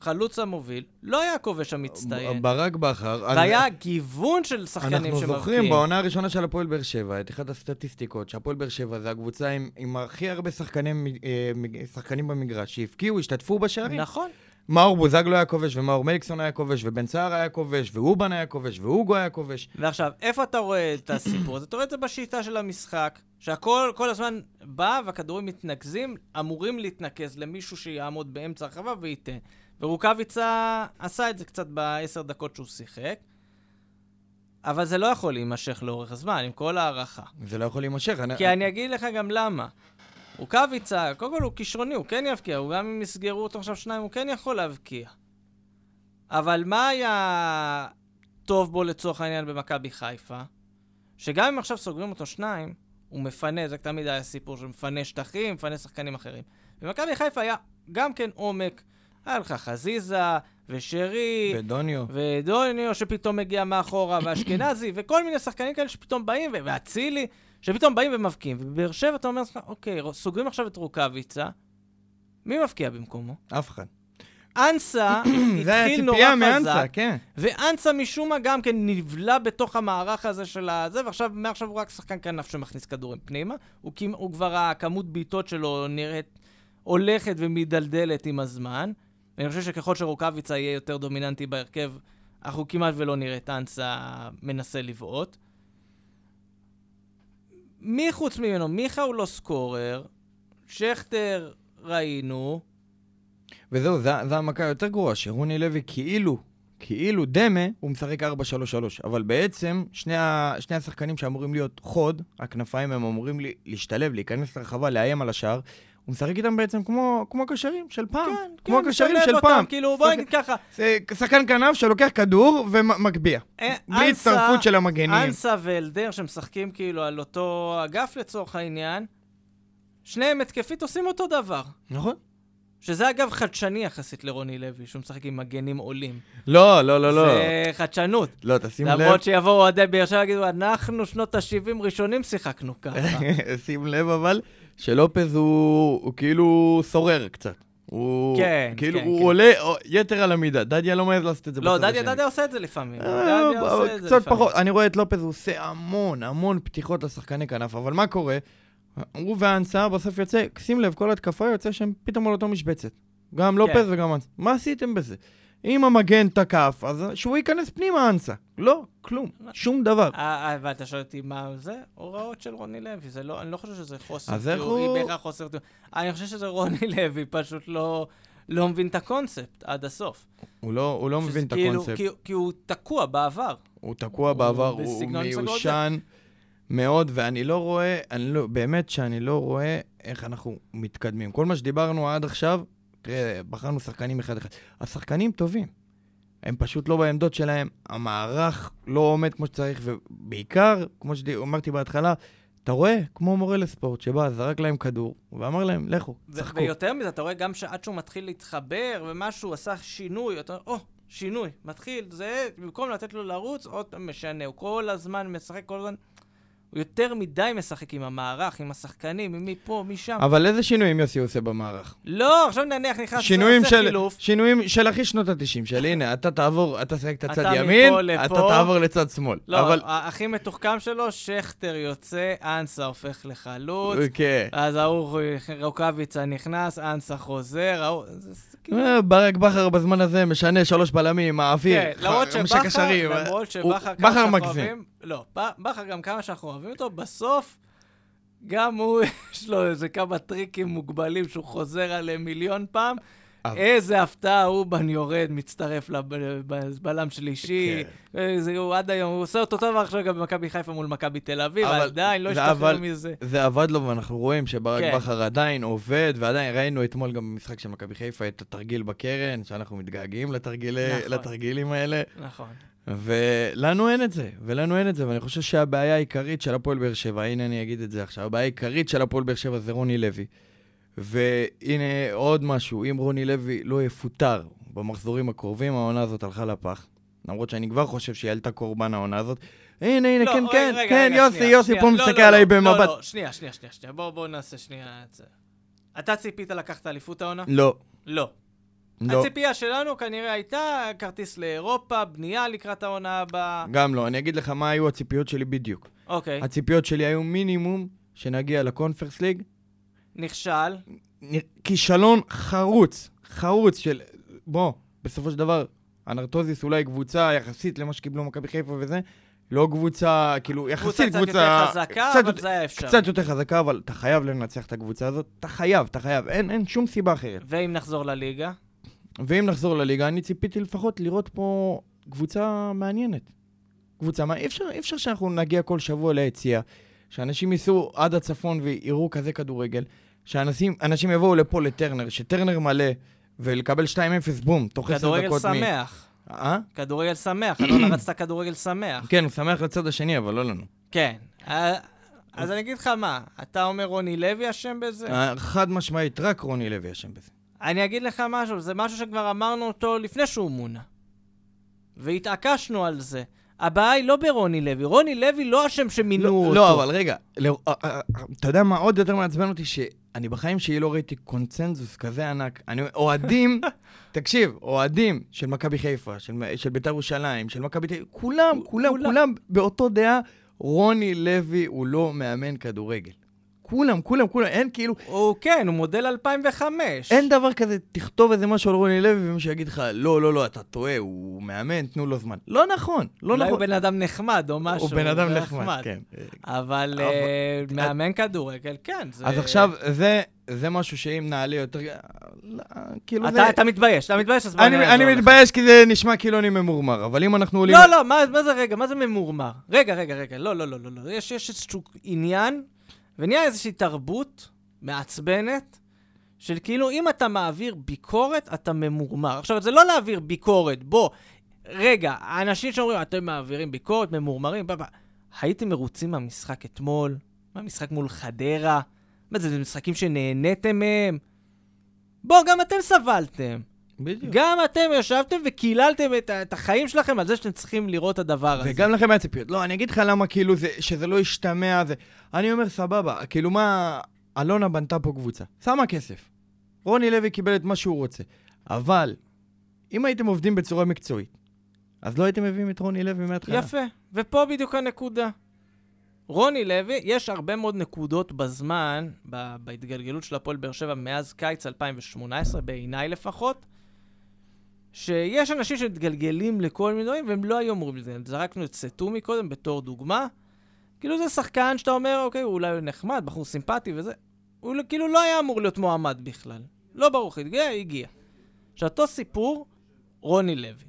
A: חלוץ המוביל, לא היה הכובש המצטיין.
B: ברק בכר...
A: והיה גיוון של שחקנים
B: אנחנו
A: שמבקיעים.
B: זוכרים בעונה הראשונה של הפועל באר שבע, את אחת הסטטיסטיקות, שהפועל באר שבע זה הקבוצה עם, עם הכי הרבה שחקנים, אה, שחקנים במגרש, שהבקיעו, השתתפו בשערים.
A: נכון.
B: מאור בוזגלו היה כובש, ומאור מליקסון היה כובש, ובן סער היה כובש, ואובן היה כובש, ואוגו היה כובש.
A: ועכשיו, איפה אתה רואה את הסיפור הזה? אתה רואה את זה בשיטה של המשחק, שהכל כל הזמן בא והכדורים מתנקזים, אמורים להתנקז למישהו שיעמוד באמצע הרחבה וייתן. ורוקאביצה עשה את זה קצת בעשר דקות שהוא שיחק, אבל זה לא יכול להימשך לאורך זמן, עם כל הערכה.
B: זה לא יכול להימשך. אני-
A: כי אני אגיד לך גם למה. רוקאביצה, קודם כל הוא כישרוני, הוא כן יבקיע, הוא גם אם יסגרו אותו עכשיו שניים, הוא כן יכול להבקיע. אבל מה היה טוב בו לצורך העניין במכבי חיפה? שגם אם עכשיו סוגרים אותו שניים, הוא מפנה, זה תמיד היה סיפור של מפנה שטחים, מפנה שחקנים אחרים. במכבי חיפה היה גם כן עומק, היה לך חזיזה, ושרי,
B: ודוניו.
A: ודוניו שפתאום מגיע מאחורה, ואשכנזי, וכל מיני שחקנים כאלה שפתאום באים, ואצילי, שפתאום באים ומבקיעים. ובבאר שבע אתה אומר לעצמך, אוקיי, סוגרים עכשיו את רוקאביצה, מי מבקיע במקומו?
B: אף אחד.
A: אנסה התחיל נורא
B: ציפייה מאנסה,
A: חזק,
B: כן.
A: ואנסה משום מה גם כן נבלע בתוך המערך הזה של הזה, ועכשיו, מעכשיו הוא רק שחקן כנף שמכניס כדורים פנימה. הוא, הוא כבר, הכמות בעיטות שלו נראית, הולכת ומידלדלת עם הזמן. ואני חושב שככל שרוקאביצה יהיה יותר דומיננטי בהרכב, אנחנו כמעט ולא נראה את אנסה מנסה לבעוט. מי חוץ ממנו? מיכה הוא לא סקורר, שכטר ראינו.
B: וזהו, זו המכה היותר גרועה, שרוני לוי כאילו, כאילו דמה, הוא משחק 4-3-3, אבל בעצם שני, ה, שני השחקנים שאמורים להיות חוד, הכנפיים הם אמורים לי, להשתלב, להיכנס לרחבה, לאיים על השער. הוא משחק איתם בעצם כמו, כמו הקשרים של פעם.
A: כן,
B: כמו
A: כן,
B: הקשרים של
A: אותם,
B: פעם.
A: כאילו, בוא נגיד ככה.
B: זה שחקן כנף שלוקח כדור ומגביה.
A: אה,
B: בלי הצטרפות של המגנים.
A: אנסה ואלדר שמשחקים כאילו על אותו אגף לצורך העניין, שניהם התקפית עושים אותו דבר.
B: נכון.
A: שזה אגב חדשני יחסית לרוני לוי, שהוא משחק עם מגנים עולים.
B: לא, לא, לא, לא.
A: זה חדשנות.
B: לא, תשים לב.
A: למרות שיבואו אוהדי באר שבע ויגידו, אנחנו שנות ה-70 ראשונים שיחקנו ככה.
B: שים לב אבל, שלופז הוא, הוא כאילו שורר קצת. הוא
A: כן,
B: כאילו
A: כן,
B: הוא
A: כן.
B: עולה יתר על המידה. דדיה לא מעז לעשות את זה
A: לא, דדיה. דדיה עושה את זה לפעמים.
B: אה,
A: דדיה עושה את זה
B: קצת. פחות. אני רואה את לופז, הוא עושה המון, המון פתיחות לשחקני כנף, אבל מה קורה? הוא ואנסה בסוף יוצא, שים לב, כל התקפה יוצא שהם פתאום על אותו משבצת. גם לופז וגם אנסה. מה עשיתם בזה? אם המגן תקף, אז שהוא ייכנס פנימה אנסה. לא, כלום, שום דבר.
A: אה, אה, ואתה שואל אותי מה זה? הוראות של רוני לוי. זה לא, אני לא חושב שזה חוסר תיאורי, בהכרח חוסר תיאורי. אני חושב שזה רוני לוי, פשוט לא... לא מבין את הקונספט עד הסוף.
B: הוא לא, הוא לא מבין את
A: כאילו-
B: הקונספט.
A: כי, כי הוא תקוע בעבר.
B: הוא תקוע
A: הוא
B: בעבר, הוא מיושן מאוד, ואני לא רואה, אני לא, באמת שאני לא רואה איך אנחנו מתקדמים. כל מה שדיברנו עד עכשיו, תראה, בחרנו שחקנים אחד-אחד. השחקנים טובים, הם פשוט לא בעמדות שלהם, המערך לא עומד כמו שצריך, ובעיקר, כמו שאמרתי בהתחלה, אתה רואה, כמו מורה לספורט, שבא, זרק להם כדור, ואמר להם, לכו, צחקו.
A: ויותר מזה, אתה רואה גם שעד שהוא מתחיל להתחבר ומשהו, עשה שינוי, אתה אומר, או, שינוי, מתחיל, זה, במקום לתת לו לרוץ, עוד משנה, הוא כל הזמן משחק, כל הזמן... הוא יותר מדי משחק עם המערך, עם השחקנים, עם מפה, משם.
B: אבל איזה שינויים יוסי עושה במערך?
A: לא, עכשיו נניח נכנס,
B: שינויים
A: עושה
B: של,
A: חילוף.
B: שינויים של הכי שנות ה-90 של הנה, אתה תעבור, אתה תשחק את הצד ימין,
A: לפה.
B: אתה תעבור לצד שמאל.
A: לא,
B: אבל...
A: הכי מתוחכם שלו, שכטר יוצא, אנסה הופך לחלוץ,
B: כן.
A: אז ההוא רוקאביצה נכנס, אנסה חוזר, ההוא... כאילו-
B: אה, ברק בכר בזמן הזה משנה שלוש בלמים, מעביר,
A: כן, למרות
B: חמישה קשרים.
A: למרות
B: הוא-
A: שבכר, כמה
B: בכר
A: שאנחנו. אוהבים, לא, בכר גם כמה שאנחנו אוהבים אותו, בסוף גם הוא, יש לו איזה כמה טריקים מוגבלים שהוא חוזר עליהם מיליון פעם. איזה הפתעה, אובן יורד, מצטרף לבלם שלישי.
B: כן.
A: הוא עד היום, הוא עושה אותו דבר עכשיו גם במכבי חיפה מול מכבי תל אביב, עדיין לא השתחרר מזה.
B: זה עבד לו, ואנחנו רואים שברק
A: כן.
B: בכר עדיין עובד, ועדיין ראינו אתמול גם במשחק של מכבי חיפה את התרגיל בקרן, שאנחנו מתגעגעים
A: נכון.
B: לתרגילים האלה,
A: נכון.
B: ולנו אין את זה, ולנו אין את זה, ואני חושב שהבעיה העיקרית של הפועל באר שבע, הנה אני אגיד את זה עכשיו, הבעיה העיקרית של הפועל באר שבע זה רוני לוי. והנה עוד משהו, אם רוני לוי לא יפוטר במחזורים הקרובים, העונה הזאת הלכה לפח. למרות שאני כבר חושב שהיא עלתה קורבן העונה הזאת. הנה, הנה,
A: לא,
B: כן,
A: רגע,
B: כן,
A: רגע,
B: כן,
A: רגע,
B: יוסי,
A: שנייה,
B: יוסי
A: שנייה.
B: פה
A: לא,
B: מסתכל
A: לא,
B: עליי
A: לא,
B: במבט.
A: לא, לא, שנייה, שנייה, שנייה, שנייה. בואו בואו נעשה שנייה את זה. אתה ציפית לקחת אליפות העונה?
B: לא,
A: לא.
B: לא,
A: הציפייה שלנו כנראה הייתה כרטיס לאירופה, בנייה לקראת העונה הבאה.
B: גם לא. אני אגיד לך מה היו הציפיות שלי בדיוק.
A: אוקיי,
B: הציפיות שלי היו מינימום שנגיע לקונפרס ליג.
A: נכשל.
B: כישלון חרוץ, חרוץ של... בוא, בסופו של דבר, אנרטוזיס אולי קבוצה יחסית למה שקיבלו מכבי חיפה וזה, לא קבוצה, כאילו, יחסית
A: קבוצה
B: קבוצה...
A: קצת יותר חזקה,
B: קצת
A: אבל זה היה אפשר.
B: קצת יותר חזקה, אבל אתה חייב לנצח את הקבוצה הזאת. אתה חייב, אתה חייב. אין, אין שום סיבה אחרת.
A: ואם נחזור לליגה?
B: ואם נחזור לליגה, אני ציפיתי לפחות לראות פה קבוצה מעניינת. קבוצה, מה, אי אפשר, אי אפשר שאנחנו נגיע כל שבוע ליציאה, שאנשים ייסעו עד הצפון ויראו כזה כדורגל, שאנשים אנשים יבואו לפה לטרנר, שטרנר מלא, ולקבל 2-0 בום, תוך 10
A: כדורגל
B: דקות מ...
A: שמח.
B: אה?
A: כדורגל שמח. אלונה רצתה כדורגל שמח.
B: כן, הוא שמח לצד השני, אבל לא לנו.
A: כן. אה, אז אני אגיד לך מה, אתה אומר רוני לוי אשם בזה?
B: אה, חד משמעית, רק רוני לוי אשם בזה.
A: אני אגיד לך משהו, זה משהו שכבר אמרנו אותו לפני שהוא מונה. והתעקשנו על זה. הבעיה היא לא ברוני לוי, רוני לוי לא אשם שמינו
B: לא,
A: אותו.
B: לא, אבל רגע, לא, אה, אה, אתה יודע מה עוד יותר מעצבן אותי? שאני בחיים שלי לא ראיתי קונצנזוס כזה ענק. אני אוהדים, תקשיב, אוהדים של מכבי חיפה, של, של בית"ר ירושלים, של מכבי תל אביב, כולם, כולם,
A: כולם.
B: כולם באותו דעה, רוני לוי הוא לא מאמן כדורגל. כולם, כולם, כולם, אין כאילו,
A: הוא כן, הוא מודל 2005.
B: אין דבר כזה, תכתוב איזה משהו על רוני לוי ומישהו יגיד לך, לא, לא, לא, אתה טועה, הוא מאמן, תנו לו זמן. לא נכון, לא
A: אולי הוא
B: נכון.
A: בן אדם נחמד או משהו.
B: הוא בן אדם נחמד, כן.
A: אבל אה,
B: אבל-
A: מאמן כדורגל, כן. זה-
B: אז עכשיו, זה, זה משהו שאם נעלה יותר... לא, כאילו זה...
A: אתה אתה מתבייש, אתה מתבייש, אז בוא
B: אני,
A: אעזור
B: אני
A: לך.
B: מתבייש כי זה נשמע כאילו אני ממורמר, אבל אם אנחנו עולים...
A: לא, לא, מה, מה זה רגע? מה זה ממורמר? רגע, רגע, רגע, לא, לא, לא, לא, לא. יש, יש איזשהו עניין, ונהיה איזושהי תרבות מעצבנת, של כאילו, אם אתה מעביר ביקורת, אתה ממורמר. עכשיו, זה לא להעביר ביקורת, בוא, רגע, האנשים שאומרים, אתם מעבירים ביקורת, ממורמרים, בא, בא. הייתם מרוצים מהמשחק אתמול? מהמשחק מול חדרה? מה זה, זה משחקים שנהניתם מהם? בוא, גם אתם סבלתם.
B: בדיוק.
A: גם אתם ישבתם וקיללתם את, את החיים שלכם על זה שאתם צריכים לראות את הדבר הזה.
B: וגם לכם היה ציפיות. לא, אני אגיד לך למה כאילו זה, שזה לא ישתמע, זה... אני אומר, סבבה, כאילו מה... אלונה בנתה פה קבוצה, שמה כסף. רוני לוי קיבל את מה שהוא רוצה. אבל, אם הייתם עובדים בצורה מקצועית, אז לא הייתם מביאים את רוני לוי מההתחלה.
A: יפה, ופה בדיוק הנקודה. רוני לוי, יש הרבה מאוד נקודות בזמן, ב- בהתגלגלות של הפועל באר שבע מאז קיץ 2018, בעיניי לפחות, שיש אנשים שמתגלגלים לכל מיני דברים, והם לא היו אמורים לזה. זרקנו את סטומי קודם בתור דוגמה. כאילו זה שחקן שאתה אומר, אוקיי, הוא אולי נחמד, בחור סימפטי וזה. הוא לא- כאילו לא היה אמור להיות מועמד בכלל. לא ברור, הגיע, הגיע. עכשיו, אותו סיפור, רוני לוי.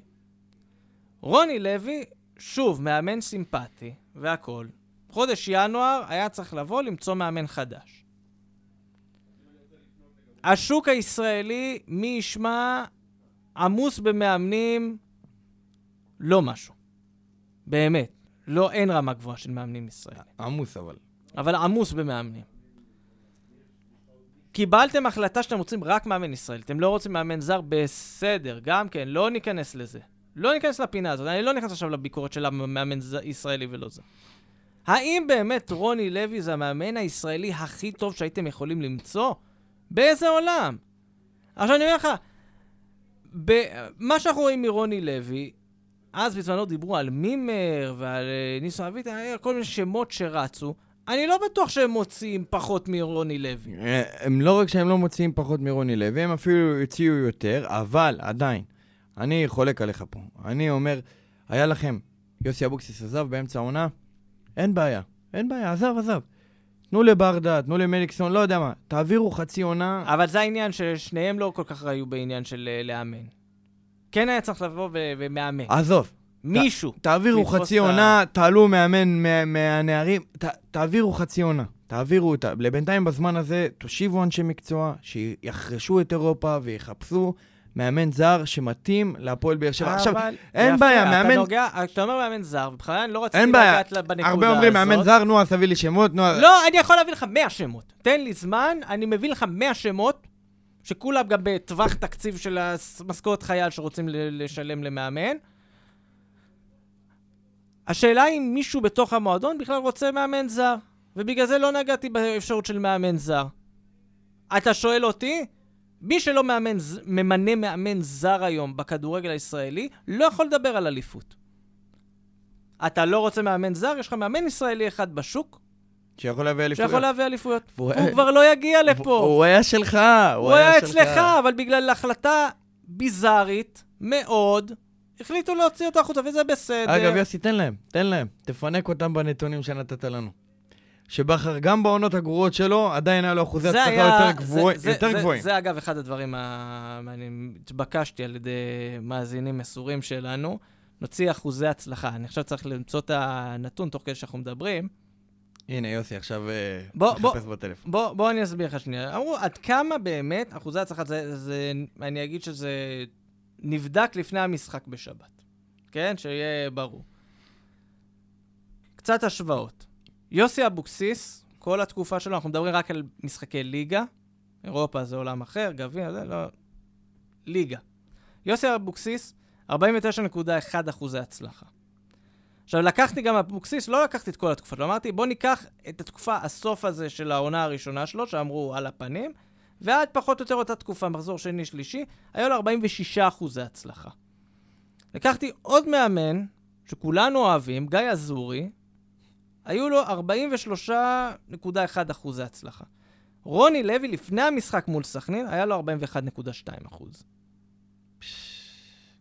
A: רוני לוי, שוב, מאמן סימפטי והכול. חודש ינואר היה צריך לבוא למצוא מאמן חדש. השוק הישראלי, מי ישמע, עמוס במאמנים, לא משהו. באמת. לא, אין רמה גבוהה של מאמנים ישראלים.
B: עמוס אבל.
A: אבל עמוס במאמנים. קיבלתם החלטה שאתם רוצים רק מאמן ישראלי. אתם לא רוצים מאמן זר, בסדר, גם כן, לא ניכנס לזה. לא ניכנס לפינה הזאת, אני לא נכנס עכשיו לביקורת של המאמן ישראלי ולא זר. האם באמת רוני לוי זה המאמן הישראלי הכי טוב שהייתם יכולים למצוא? באיזה עולם? עכשיו אני אומר לך, מה שאנחנו רואים מרוני לוי, אז בזמנו דיברו על מימר ועל אה, ניסו אביטן, היה כל מיני שמות שרצו. אני לא בטוח שהם מוציאים פחות מרוני לוי.
B: אה, הם לא רק שהם לא מוציאים פחות מרוני לוי, הם אפילו הציעו יותר, אבל עדיין, אני חולק עליך פה. אני אומר, היה לכם, יוסי אבוקסיס עזב באמצע העונה, אין בעיה, אין בעיה, עזב, עזב. תנו לברדה, תנו למליקסון, לא יודע מה, תעבירו חצי עונה.
A: אבל זה העניין ששניהם לא כל כך היו בעניין של אה, לאמן. כן היה צריך לבוא ו- ומאמן.
B: עזוב,
A: מישהו.
B: תעבירו חצי
A: ה-
B: עונה, תעלו מאמן מה- מהנערים, ת- תעבירו חצי עונה, תעבירו אותה. לבינתיים בזמן הזה, תושיבו אנשי מקצוע, שיחרשו את אירופה ויחפשו מאמן זר שמתאים להפועל באר שבע. עכשיו, אין בעיה,
A: אתה
B: מאמן-
A: נוגע, כשאתה אומר מאמן זר, ובכלל אני לא רציתי. לגעת בנקודה הזאת.
B: הרבה אומרים מאמן זר, נו, אז תביא לי שמות, נו.
A: לא, אני יכול להביא לך 100 שמות. תן לי זמן, אני מביא לך 100 שמות, שכולם גם בטווח תקציב של המשכורת חייל שרוצים לשלם למאמן. השאלה אם מישהו בתוך המועדון בכלל רוצה מאמן זר, ובגלל זה לא נגעתי באפשרות של מאמן זר. אתה שואל אותי? מי שלא מאמן, ממנה מאמן זר היום בכדורגל הישראלי, לא יכול לדבר על אליפות. אתה לא רוצה מאמן זר, יש לך מאמן ישראלי אחד בשוק,
B: שיכול להביא אליפויות.
A: שיכול להביא אליפויות.
B: והוא-
A: הוא כבר לא יגיע לפה.
B: הוא היה שלך,
A: הוא היה אצלך, אבל בגלל החלטה ביזארית מאוד, החליטו להוציא אותו החוצה, וזה בסדר.
B: אגב, יוסי, תן להם, תן להם. תפנק אותם בנתונים שנתת לנו. שבכר, גם בעונות הגרועות שלו, עדיין היה לו אחוזי
A: זה
B: הצלחה
A: היה-
B: יותר
A: זה-
B: גבוה-
A: זה-
B: יותר
A: זה-
B: גבוהים.
A: זה אגב אחד הדברים המעניינים. התבקשתי על ידי מאזינים מסורים שלנו. נוציא אחוזי הצלחה. אני עכשיו צריך למצוא את הנתון תוך כדי שאנחנו מדברים.
B: הנה, יוסי, עכשיו אה,
A: בוא- בוא-
B: מחפש בטלפון.
A: בוא, בוא אני אסביר לך שנייה. אמרו, עד כמה באמת אחוזי הצלחה, זה, זה, אני אגיד שזה נבדק לפני המשחק בשבת. כן? שיהיה ברור. קצת השוואות. יוסי אבוקסיס, כל התקופה שלו, אנחנו מדברים רק על משחקי ליגה. אירופה זה עולם אחר, גביע, זה לא... ליגה. יוסי אבוקסיס, 49.1 אחוזי הצלחה. עכשיו, לקחתי גם אבוקסיס, לא לקחתי את כל התקופה שלו, אמרתי, בוא ניקח את התקופה, הסוף הזה של העונה הראשונה שלו, שאמרו על הפנים, ועד פחות או יותר אותה תקופה, מחזור שני-שלישי, היה לו 46 אחוזי הצלחה. לקחתי עוד מאמן, שכולנו אוהבים, גיא אזורי, היו לו 43.1 אחוזי הצלחה. רוני לוי, לפני המשחק מול סכנין, היה לו 41.2 אחוז.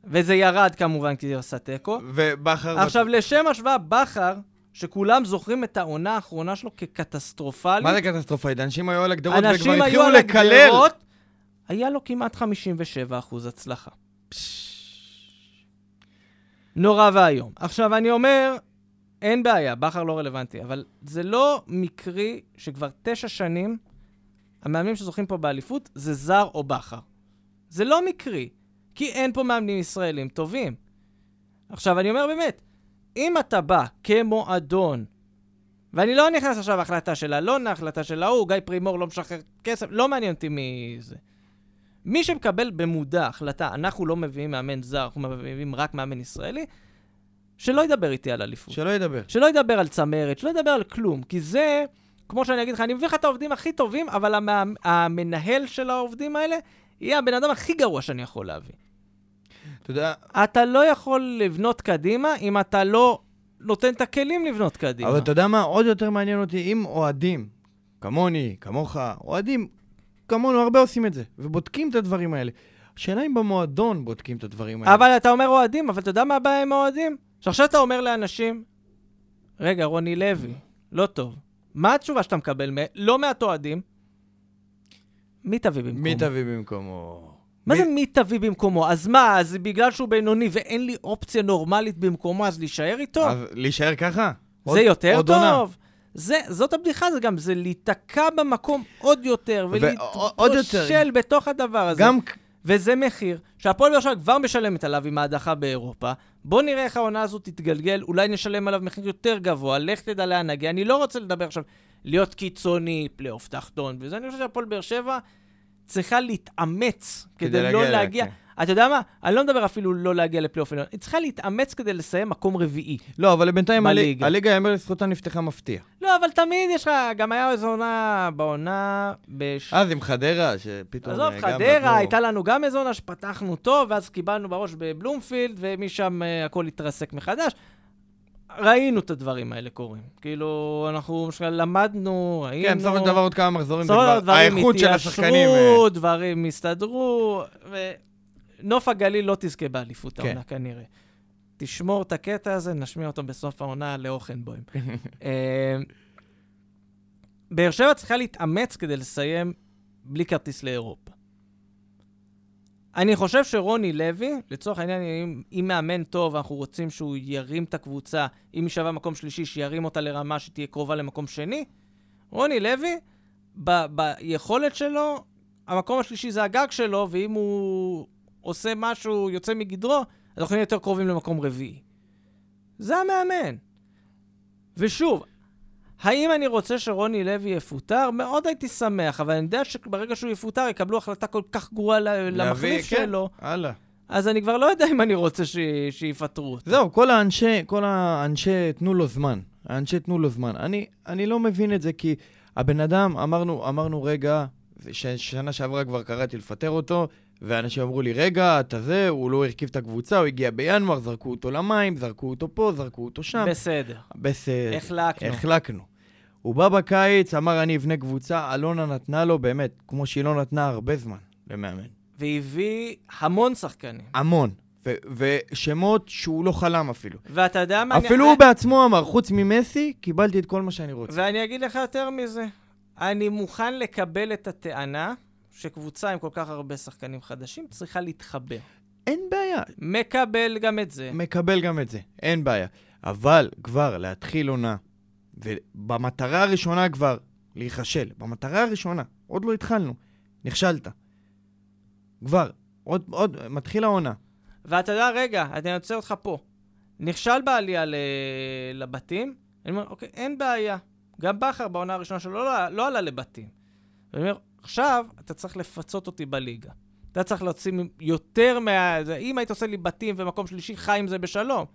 A: וזה ירד כמובן כי הוא עשה תיקו.
B: ובכר...
A: עכשיו, לשם השוואה, בכר, שכולם זוכרים את העונה האחרונה שלו כקטסטרופלית,
B: מה זה קטסטרופאית? אנשים היו על הגדרות וכבר
A: אנשים היו
B: התחילו
A: על
B: לקלל.
A: הגדרות, היה לו כמעט 57 אחוז הצלחה. נורא ואיום. עכשיו, אני אומר, אין בעיה, בכר לא רלוונטי, אבל זה לא מקרי שכבר תשע שנים המאמנים שזוכים פה באליפות זה זר או בכר. זה לא מקרי, כי אין פה מאמנים ישראלים טובים. עכשיו, אני אומר באמת, אם אתה בא כמועדון, ואני לא נכנס עכשיו להחלטה של אלונה, החלטה של ההוא, גיא פרימור לא משחרר כסף, לא מעניין אותי מי זה. מי שמקבל במודע החלטה, אנחנו לא מביאים מאמן זר, אנחנו מביאים רק מאמן ישראלי, שלא ידבר איתי על אליפות.
B: שלא ידבר.
A: שלא ידבר על צמרת, שלא ידבר על כלום, כי זה, כמו שאני אגיד לך, אני מביא לך את העובדים הכי טובים, אבל המ... המנהל של העובדים האלה יהיה הבן אדם הכי גרוע שאני יכול להביא.
B: אתה יודע,
A: אתה לא יכול לבנות קדימה אם אתה לא נותן את הכלים לבנות קדימה.
B: אבל אתה יודע מה? עוד יותר מעניין אותי, אם אוהדים, כמוני, כמוך, אוהדים, כמונו, הרבה עושים את זה, ובודקים את הדברים האלה. השאלה אם במועדון בודקים את הדברים האלה.
A: אבל אתה אומר אוהדים, אבל אתה יודע מה הבעיה עם אוהדים? שעכשיו אתה אומר לאנשים, רגע, רוני לוי, לא טוב. מה התשובה שאתה מקבל? מ- לא מעט אוהדים. מי תביא במקומו?
B: מי תביא במקומו?
A: מה
B: מי-
A: זה מי תביא במקומו? אז מה, אז בגלל שהוא בינוני ואין לי אופציה נורמלית במקומו, אז להישאר איתו?
B: אז להישאר ככה?
A: זה
B: עוד-
A: יותר
B: עוד עונה.
A: טוב. זה, זאת הבדיחה, זה גם, זה להיתקע במקום עוד יותר,
B: עוד יותר.
A: ולהתבושל בתוך הדבר הזה.
B: גם
A: וזה מחיר שהפועל באר שבע כבר משלמת עליו עם ההדחה באירופה. בוא נראה איך העונה הזאת תתגלגל, אולי נשלם עליו מחיר יותר גבוה, לך תדע לאן נגיע. אני לא רוצה לדבר עכשיו להיות קיצוני, פלייאוף תחתון, וזה אני חושב שהפועל באר שבע צריכה להתאמץ כדי,
B: כדי
A: לא
B: להגיע,
A: להגיע.
B: כן.
A: אתה יודע מה? אני לא מדבר אפילו לא להגיע לפלייאוף עליון, היא צריכה להתאמץ כדי לסיים מקום רביעי.
B: לא, אבל בינתיים. הליגה, יאמר לזכותה, נפתחה מפתיע.
A: לא, אבל תמיד יש לך, גם היה איזו עונה בעונה... בש...
B: אז עם חדרה, שפתאום...
A: עזוב,
B: אה,
A: חדרה,
B: נתנו-
A: הייתה לנו גם איזו עונה שפתחנו טוב, ואז קיבלנו בראש בבלומפילד, ומשם אה, הכל התרסק מחדש. ראינו את הדברים האלה קורים. כאילו, אנחנו למשל למדנו, היינו...
B: כן, בסופו של דבר עוד כמה מחזורים, זה כבר
A: דברים
B: האיכות של השחקנים. אה,
A: התיישרו, דברים הסתדרו, ונוף הגליל לא תזכה באליפות
B: כן.
A: העונה כנראה. תשמור את הקטע הזה, נשמיע אותו בסוף העונה לאוכנבוים. אה, באר שבע צריכה להתאמץ כדי לסיים בלי כרטיס לאירופה. אני חושב שרוני לוי, לצורך העניין, אם, אם מאמן טוב, אנחנו רוצים שהוא ירים את הקבוצה, אם היא שווה מקום שלישי, שירים אותה לרמה שתהיה קרובה למקום שני. רוני לוי, ב- ביכולת שלו, המקום השלישי זה הגג שלו, ואם הוא עושה משהו, יוצא מגדרו, אנחנו נהיה יותר קרובים למקום רביעי. זה המאמן. ושוב, האם אני רוצה שרוני לוי יפוטר? מאוד הייתי שמח, אבל אני יודע שברגע שהוא יפוטר יקבלו החלטה כל כך גרועה למחליף
B: כן,
A: שלו,
B: הלאה.
A: אז אני כבר לא יודע אם אני רוצה ש... שיפטרו אותו.
B: זהו, כל האנשי, כל האנשי, תנו לו זמן. האנשי, תנו לו זמן. אני, אני לא מבין את זה, כי הבן אדם, אמרנו, אמרנו, רגע, ש- שנה שעברה כבר קראתי לפטר אותו, ואנשים אמרו לי, רגע, אתה זה, הוא לא הרכיב את הקבוצה, הוא הגיע בינואר, זרקו אותו למים, זרקו אותו פה, זרקו אותו שם.
A: בסדר.
B: בסדר.
A: החלקנו.
B: החלקנו. הוא בא בקיץ, אמר, אני אבנה קבוצה, אלונה נתנה לו, באמת, כמו שהיא לא נתנה הרבה זמן למאמן.
A: והביא המון שחקנים.
B: המון. ו- ושמות שהוא לא חלם אפילו.
A: ואתה יודע מה... אני-
B: אפילו הוא בעצמו אמר, חוץ ממסי, קיבלתי את כל מה שאני רוצה.
A: ואני אגיד לך יותר מזה. אני מוכן לקבל את הטענה שקבוצה עם כל כך הרבה שחקנים חדשים צריכה להתחבר.
B: אין בעיה,
A: מקבל גם את זה.
B: מקבל גם את זה, אין בעיה. אבל כבר להתחיל עונה, ובמטרה הראשונה כבר להיכשל, במטרה הראשונה, עוד לא התחלנו, נכשלת. כבר, עוד, עוד, מתחיל העונה.
A: ואתה יודע, רגע, אני עוצר אותך פה. נכשל בעלייה ל... לבתים, אני אומר, אוקיי, אין בעיה. גם בכר בעונה הראשונה שלו לא, לא עלה לבתים. ואני אומר, עכשיו אתה צריך לפצות אותי בליגה. אתה צריך להוציא יותר מה... אם היית עושה לי בתים ומקום שלישי, חי עם זה בשלום.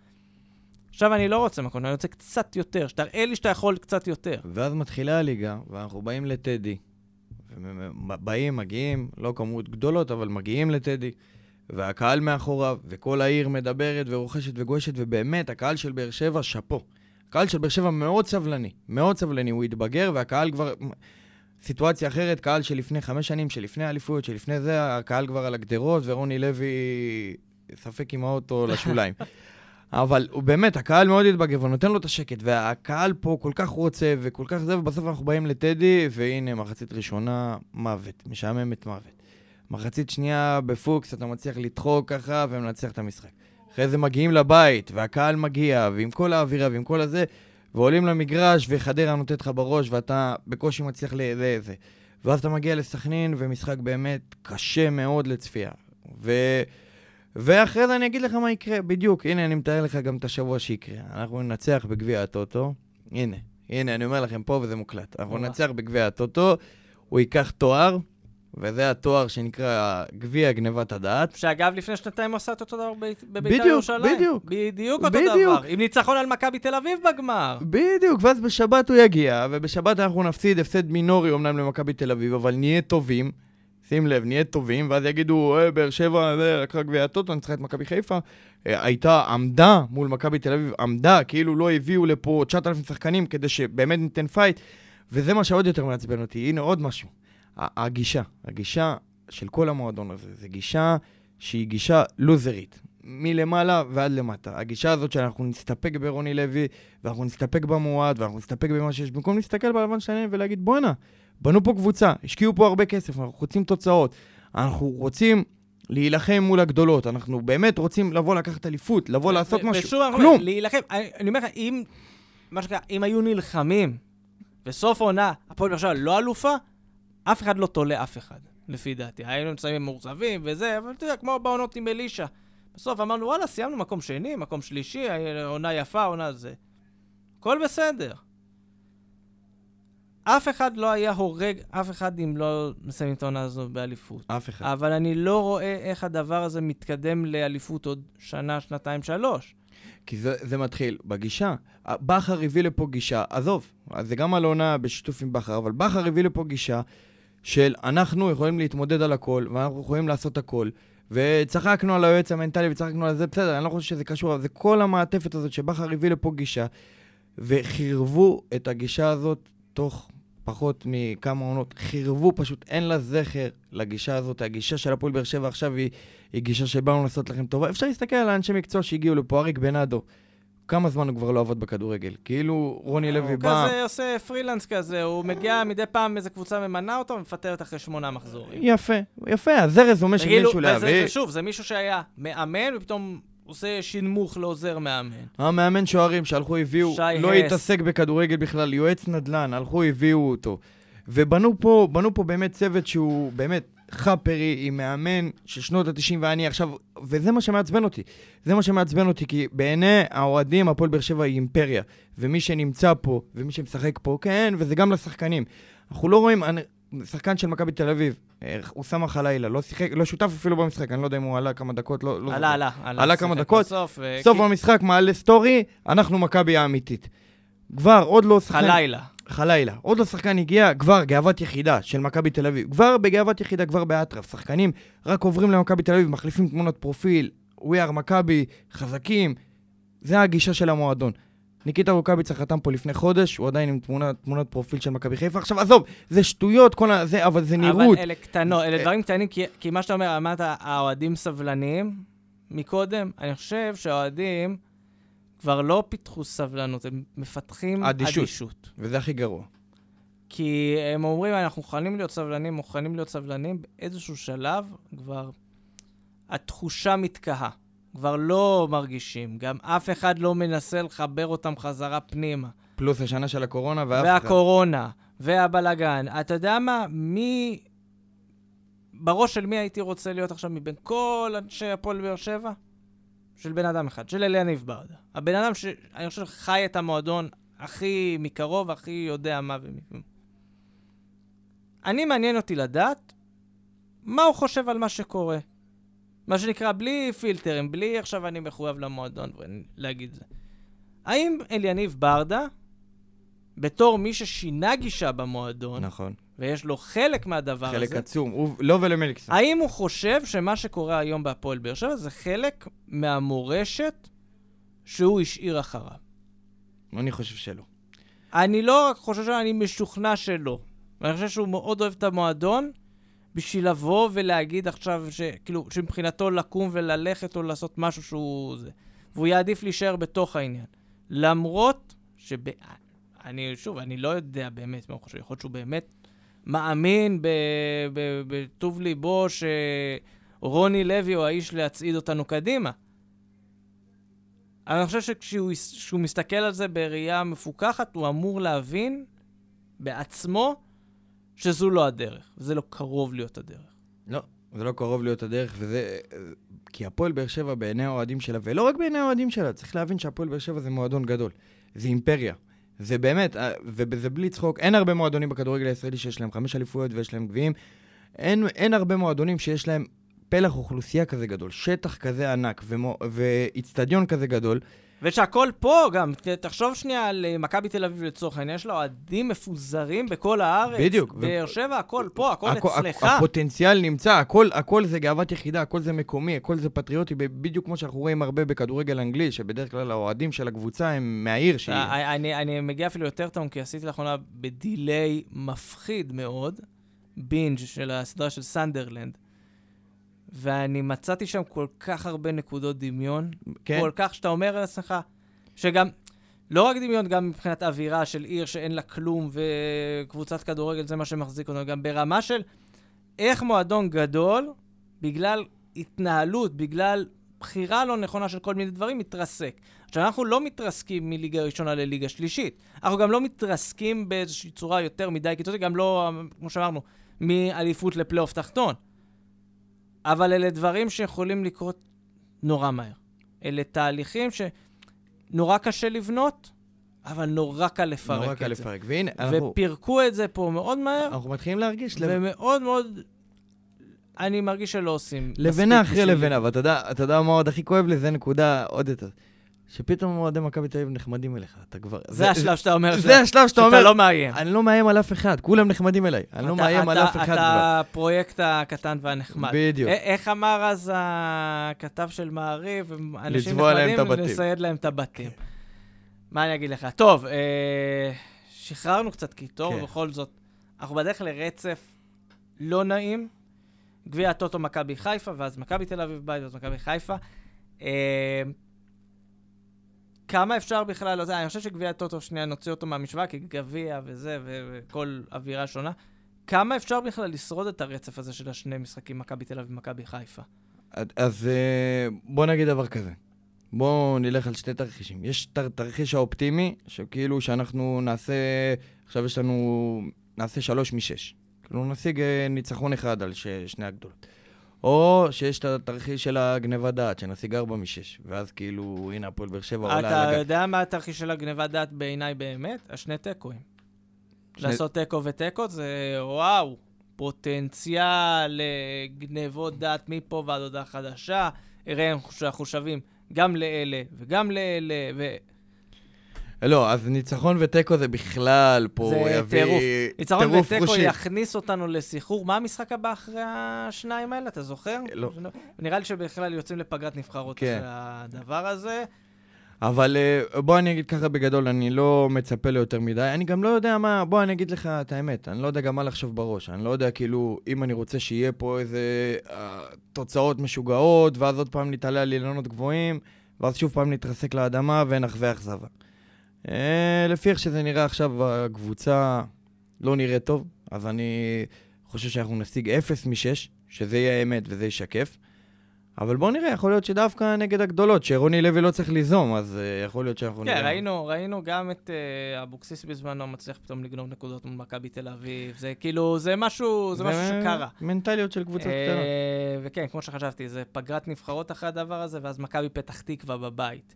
A: עכשיו אני לא רוצה מקום, אני רוצה קצת יותר, שתראה לי שאתה יכול קצת יותר.
B: ואז מתחילה הליגה, ואנחנו באים לטדי. באים, מגיעים, לא כמות גדולות, אבל מגיעים לטדי. והקהל מאחוריו, וכל העיר מדברת ורוכשת וגועשת, ובאמת, הקהל של באר שבע, שאפו. הקהל של באר שבע מאוד סבלני, מאוד סבלני, הוא התבגר והקהל כבר... סיטואציה אחרת, קהל שלפני חמש שנים, שלפני האליפות, שלפני זה, הקהל כבר על הגדרות, ורוני לוי ספק עם האוטו לשוליים. אבל הוא באמת, הקהל מאוד התבגר ונותן לו את השקט, והקהל פה כל כך רוצה וכל כך זה, ובסוף אנחנו באים לטדי, והנה, מחצית ראשונה, מוות, משעממת מוות. מחצית שנייה בפוקס, אתה מצליח לדחוק ככה ומנצח את המשחק. אחרי זה מגיעים לבית, והקהל מגיע, ועם כל האווירה ועם כל הזה, ועולים למגרש, וחדרה נותנת לך בראש, ואתה בקושי מצליח לזה. ואז אתה מגיע לסכנין, ומשחק באמת קשה מאוד לצפייה. ו... ואחרי זה אני אגיד לך מה יקרה, בדיוק. הנה, אני מתאר לך גם את השבוע שיקרה. אנחנו ננצח בגביע הטוטו. הנה, הנה, אני אומר לכם פה וזה מוקלט. אנחנו ננצח בגביע הטוטו, הוא ייקח תואר, וזה התואר שנקרא גביע גנבת הדעת.
A: שאגב, לפני שנתיים עשה את אותו דבר בבית"ר ירושלים.
B: בדיוק,
A: בדיוק אותו
B: בדיוק.
A: דבר. עם ניצחון על מכבי תל אביב בגמר.
B: בדיוק, ואז בשבת הוא יגיע, ובשבת אנחנו נפסיד הפסד מינורי אמנם למכבי תל אביב, אבל נהיה טובים. שים לב, נהיה טובים, ואז יגידו, אה, באר שבע, זה לקחה גביע הטוטו, ניצחה את מכבי חיפה. אה, הייתה, עמדה מול מכבי תל אביב, עמדה, כאילו לא הביאו לפה 9,000 שחקנים כדי שבאמת ניתן פייט, וזה מה שעוד יותר מעצבן אותי. הנה עוד משהו. הגישה, הגישה של כל המועדון הזה, זו גישה שהיא גישה לוזרית. מלמעלה ועד למטה. הגישה הזאת שאנחנו נסתפק ברוני לוי, ואנחנו נסתפק במועד, ואנחנו נסתפק במה שיש, במקום להסתכל בלבן שלהם ולהגיד, בואנה, בנו פה קבוצה, השקיעו פה הרבה כסף, אנחנו רוצים תוצאות, אנחנו רוצים להילחם מול הגדולות, אנחנו באמת רוצים לבוא לקחת אליפות, לבוא לעשות משהו.
A: ושוב,
B: כלום.
A: להילחם. אני אומר לך, אם, מה שנקרא, אם היו נלחמים, בסוף העונה, הפועל באר שבע לא אלופה, אף אחד לא תולה אף אחד, לפי דעתי. היינו נמצאים מאוכזבים וזה, אבל אתה יודע, כמו בעונות עם אלישע. בסוף אמרנו, וואלה, סיימנו מקום שני, מקום שלישי, עונה יפה, עונה זה. הכל בסדר. אף אחד לא היה הורג אף אחד אם לא מסיימים את העונה הזו באליפות.
B: אף אחד.
A: אבל אני לא רואה איך הדבר הזה מתקדם לאליפות עוד שנה, שנתיים, שלוש.
B: כי זה, זה מתחיל בגישה. בכר הביא לפה גישה, עזוב, זה גם על עונה בשיתוף עם בכר, אבל בכר הביא לפה גישה של אנחנו יכולים להתמודד על הכל, ואנחנו יכולים לעשות הכל. וצחקנו על היועץ המנטלי וצחקנו על זה, בסדר, אני לא חושב שזה קשור, זה כל המעטפת הזאת שבכר הביא לפה גישה, וחירבו את הגישה הזאת תוך פחות מכמה עונות. חירבו פשוט, אין לה זכר לגישה הזאת. הגישה של הפועל באר שבע עכשיו היא, היא גישה שבאנו לעשות לכם טובה. אפשר להסתכל על האנשי מקצוע שהגיעו לפה, אריק בנאדו. כמה זמן הוא כבר לא עבד בכדורגל? כאילו רוני לוי
A: הוא
B: בא...
A: כזה עושה פרילנס כזה, הוא מגיע מדי פעם איזה קבוצה ממנה אותו ומפטרת אחרי שמונה מחזורים.
B: יפה, יפה, אז זה רזומה של מישהו להביא.
A: ושוב, זה מישהו שהיה מאמן ופתאום עושה שינמוך לעוזר מאמן.
B: המאמן שוערים שהלכו הביאו, לא. התעסק בכדורגל בכלל, יועץ נדל"ן, הלכו הביאו אותו. ובנו פה, בנו פה באמת צוות שהוא באמת חאפרי עם מאמן של שנות ה-90 ואני עכשיו, וזה מה שמעצבן אותי. זה מה שמעצבן אותי, כי בעיני האוהדים הפועל באר שבע היא אימפריה. ומי שנמצא פה, ומי שמשחק פה, כן, וזה גם לשחקנים. אנחנו לא רואים, אני, שחקן של מכבי תל אביב, אה, אוסאמה חלילה, לא שיחק, לא שותף אפילו במשחק, אני לא יודע אם הוא עלה כמה דקות, לא, לא
A: עלה. עלה, עלה.
B: עלה כמה דקות.
A: בסוף, ו-
B: סוף
A: כי-
B: המשחק מעלה סטורי, אנחנו מכבי האמיתית. כבר, עוד לא שחקן...
A: חלילה.
B: חלילה. עוד לא שחקן הגיע, כבר גאוות יחידה של מכבי תל אביב. כבר בגאוות יחידה, כבר באטרף. שחקנים רק עוברים למכבי תל אביב, מחליפים תמונות פרופיל, We are מכבי, חזקים. זה הגישה של המועדון. ניקיטה רוקאביצה חתם פה לפני חודש, הוא עדיין עם תמונת, תמונת פרופיל של מכבי חיפה. עכשיו, עזוב, זה שטויות, כל ה... זה, אבל זה נראות.
A: אבל אלה קטנות, אלה
B: אה,
A: דברים קטנים, כי, כי מה שאתה אומר, אמרת, האוהדים סבלניים מקודם, אני חושב שהאוהדים כבר לא פיתחו סבלנות, הם מפתחים
B: אדישות.
A: אדישות.
B: וזה הכי גרוע.
A: כי הם אומרים, אנחנו מוכנים להיות סבלנים, מוכנים להיות סבלנים, באיזשהו שלב כבר התחושה מתקהה. כבר לא מרגישים, גם אף אחד לא מנסה לחבר אותם חזרה פנימה.
B: פלוס השנה של הקורונה ואף אחד.
A: והקורונה, והבלגן. אתה יודע מה? מי... בראש של מי הייתי רוצה להיות עכשיו מבין כל אנשי הפועל באר שבע? של בן אדם אחד, של אליניב ברדה. הבן אדם שאני חושב חי את המועדון הכי מקרוב, הכי יודע מה ומי. אני מעניין אותי לדעת מה הוא חושב על מה שקורה. מה שנקרא, בלי פילטרים, בלי עכשיו אני מחויב למועדון ולהגיד זה. האם אליניב ברדה, בתור מי ששינה גישה במועדון,
B: נכון.
A: ויש לו חלק מהדבר
B: חלק
A: הזה,
B: עצום. הוא... לא ולמליקסון.
A: האם הוא חושב שמה שקורה היום בהפועל באר שבע זה חלק מהמורשת שהוא השאיר אחריו?
B: אני חושב שלא.
A: אני לא רק חושב שלא, אני משוכנע שלא. ואני חושב שהוא מאוד אוהב את המועדון בשביל לבוא ולהגיד עכשיו, שכאילו, שמבחינתו לקום וללכת או לעשות משהו שהוא... זה. והוא יעדיף להישאר בתוך העניין. למרות שב... אני, שוב, אני לא יודע באמת מה הוא חושב. יכול להיות שהוא באמת מאמין בטוב ליבו שרוני לוי הוא האיש להצעיד אותנו קדימה. אני חושב שכשהוא מסתכל על זה בראייה מפוקחת, הוא אמור להבין בעצמו שזו לא הדרך, וזה לא קרוב להיות הדרך.
B: לא, זה לא קרוב להיות הדרך, וזה... כי הפועל באר שבע בעיני האוהדים שלה, ולא רק בעיני האוהדים שלה, צריך להבין שהפועל באר שבע זה מועדון גדול. זה אימפריה. זה באמת, אה, וזה בלי צחוק, אין הרבה מועדונים בכדורגל הישראלי שיש להם חמש אליפויות ויש להם גביעים. אין, אין הרבה מועדונים שיש להם פלח אוכלוסייה כזה גדול, שטח כזה ענק ואיצטדיון כזה גדול.
A: ושהכול פה גם, תחשוב שנייה על אה, מכבי תל אביב לצורך העניין, יש לה אוהדים מפוזרים בכל הארץ.
B: בדיוק.
A: באר שבע, הכל פה, הכל הכ- אצלך.
B: הפוטנציאל נמצא, הכל, הכל זה גאוות יחידה, הכל זה מקומי, הכל זה פטריוטי, בדיוק כמו שאנחנו רואים הרבה בכדורגל אנגלי, שבדרך כלל האוהדים של הקבוצה הם מהעיר שהיא...
A: אה, אני, אני מגיע אפילו יותר טוב, כי עשיתי לאחרונה בדיליי מפחיד מאוד, בינג' של הסדרה של סנדרלנד. ואני מצאתי שם כל כך הרבה נקודות דמיון. כן. כל כך שאתה אומר לעצמך, שגם, לא רק דמיון, גם מבחינת אווירה של עיר שאין לה כלום, וקבוצת כדורגל זה מה שמחזיק אותנו, גם ברמה של איך מועדון גדול, בגלל התנהלות, בגלל בחירה לא נכונה של כל מיני דברים, מתרסק. עכשיו, אנחנו לא מתרסקים מליגה ראשונה לליגה שלישית. אנחנו גם לא מתרסקים באיזושהי צורה יותר מדי קיצונית, גם לא, כמו שאמרנו, מאליפות לפלייאוף תחתון. אבל אלה דברים שיכולים לקרות נורא מהר. אלה תהליכים שנורא קשה לבנות, אבל נורא קל לפרק את זה.
B: נורא קל לפרק, והנה,
A: אנחנו... ופירקו את זה פה מאוד מהר.
B: אנחנו מתחילים להרגיש...
A: ומאוד מאוד... אני מרגיש שלא עושים
B: לבנה אחרי לבנה, ואתה יודע, יודע מה עוד הכי כואב לי? זה נקודה עוד יותר. שפתאום אוהדי מכבי תל אביב נחמדים אליך, אתה כבר...
A: זה השלב שאתה אומר
B: זה השלב שאתה אומר...
A: שאתה לא מאיים.
B: אני לא מאיים על אף אחד, כולם נחמדים אליי. אני לא מאיים על אף אחד כבר.
A: אתה הפרויקט הקטן והנחמד.
B: בדיוק.
A: איך אמר אז הכתב של מעריב, אנשים נחמדים, לסייד להם את הבתים. מה אני אגיד לך? טוב, אה, שחררנו קצת קיטור, כן. בכל זאת, אנחנו בדרך לרצף לא נעים. גביע הטוטו מכבי חיפה, ואז מכבי תל אביב בית, ואז מכבי חיפה. אה, כמה אפשר בכלל, לא יודע, אני חושב שגביע הטוטו, שנייה, נוציא אותו מהמשוואה, כי גביע וזה, וכל אווירה שונה. כמה אפשר בכלל לשרוד את הרצף הזה של השני משחקים, מכבי תל אביב ומכבי חיפה?
B: אז אה, בוא נגיד דבר כזה. בואו נלך על שתי תרחישים. יש את התרחיש האופטימי, שכאילו שאנחנו נעשה, עכשיו יש לנו, נעשה שלוש משש. כאילו נשיג אה, ניצחון אחד על שני הגדולות. או שיש את התרחיש של הגניבת דעת, שנשיג 4 מ-6, ואז כאילו, הנה הפועל באר שבע עולה על
A: הגג. אתה יודע מה התרחיש של הגניבת דעת בעיניי באמת? השני תיקואים. שני... לעשות תיקו ותיקו זה וואו, פוטנציאל לגנבות דעת מפה ועד הודעה חדשה. הרי אנחנו שווים גם לאלה וגם לאלה, ו...
B: לא, אז ניצחון ותיקו זה בכלל פה
A: זה יביא טירוף חושי. ניצחון ותיקו יכניס אותנו לסחרור. מה המשחק הבא אחרי השניים האלה, אתה זוכר?
B: לא.
A: נראה לי שבכלל יוצאים לפגרת נבחרות כן. אחרי הדבר הזה.
B: אבל אה, בוא אני אגיד ככה בגדול, אני לא מצפה ליותר מדי. אני גם לא יודע מה, בוא אני אגיד לך את האמת, אני לא יודע גם מה לחשוב בראש. אני לא יודע כאילו, אם אני רוצה שיהיה פה איזה uh, תוצאות משוגעות, ואז עוד פעם נתעלה על אילנות גבוהים, ואז שוב פעם נתרסק לאדמה ונחווה אכזבה. אה, לפי איך שזה נראה עכשיו, הקבוצה לא נראית טוב, אז אני חושב שאנחנו נשיג 0 מ-6, שזה יהיה האמת וזה ישקף. אבל בואו נראה, יכול להיות שדווקא נגד הגדולות, שרוני לוי לא צריך ליזום, אז uh, יכול להיות שאנחנו
A: כן, נראה. כן, ראינו, ראינו גם את uh, אבוקסיס בזמנו מצליח פתאום לגנוב נקודות מול מכבי תל אביב. זה כאילו, זה משהו, זה, משהו שקרה.
B: מנטליות של קבוצות uh, קטנות.
A: וכן, כמו שחשבתי, זה פגרת נבחרות אחרי הדבר הזה, ואז מכבי פתח תקווה בבית.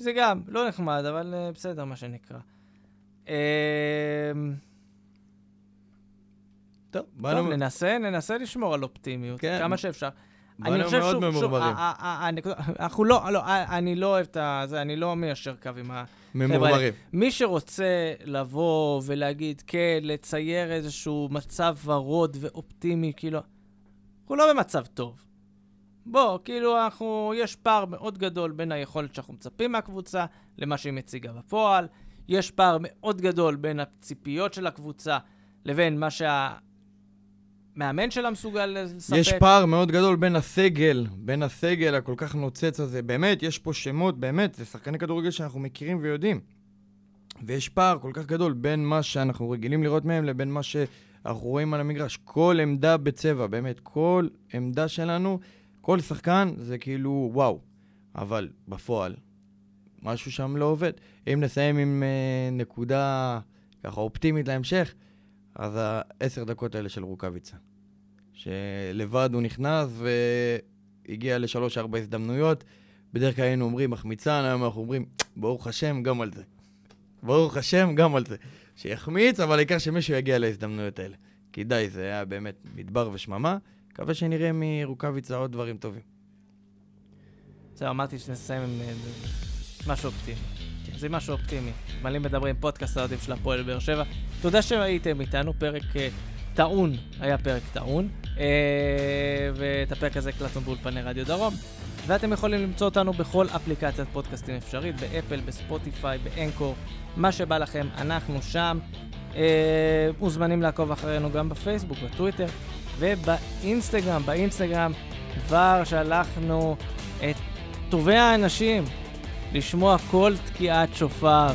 A: זה גם לא נחמד, אבל uh, בסדר, מה שנקרא. Uh, טוב. טוב, ננסה, ננסה לשמור על אופטימיות, כן. כמה שאפשר.
B: אני חושב מאוד ממורמרים.
A: אנחנו לא, לא, אני לא אוהב את זה, אני לא מיישר קו עם ה...
B: ממורמרים.
A: מי שרוצה לבוא ולהגיד, כן, לצייר איזשהו מצב ורוד ואופטימי, כאילו, אנחנו לא במצב טוב. בוא, כאילו, אנחנו, יש פער מאוד גדול בין היכולת שאנחנו מצפים מהקבוצה למה שהיא מציגה בפועל. יש פער מאוד גדול בין הציפיות של הקבוצה לבין מה שהמאמן שלה מסוגל לספק.
B: יש פער מאוד גדול בין הסגל, בין הסגל הכל כך נוצץ הזה. באמת, יש פה שמות, באמת, זה שחקני כדורגל שאנחנו מכירים ויודעים. ויש פער כל כך גדול בין מה שאנחנו רגילים לראות מהם לבין מה שאנחנו רואים על המגרש. כל עמדה בצבע, באמת, כל עמדה שלנו, כל שחקן זה כאילו וואו. אבל בפועל, משהו שם לא עובד. אם נסיים עם uh, נקודה ככה אופטימית להמשך, אז העשר דקות האלה של רוקאביצה. שלבד הוא נכנס והגיע לשלוש-ארבע הזדמנויות. בדרך כלל היינו אומרים מחמיצן, היום אנחנו אומרים, ברוך השם, גם על זה. ברוך השם, גם על זה. שיחמיץ, אבל העיקר שמישהו יגיע להזדמנויות האלה. כי די, זה היה באמת מדבר ושממה. מקווה שנראה מרוקאביצה עוד דברים טובים.
A: זהו, אמרתי שנסיים עם אה, משהו אופטימי. זה משהו אופטימי. מלאים מדברים, פודקאסט האוהדים של הפועל באר שבע. תודה שהייתם איתנו, פרק uh, טעון, היה פרק טעון. Uh, ואת הפרק הזה הקלטנו באולפני רדיו דרום. ואתם יכולים למצוא אותנו בכל אפליקציית פודקאסטים אפשרית, באפל, בספוטיפיי, באנקור, מה שבא לכם, אנחנו שם. Uh, מוזמנים לעקוב אחרינו גם בפייסבוק, בטוויטר ובאינסטגרם. באינסטגרם כבר שלחנו את טובי האנשים לשמוע כל תקיעת שופר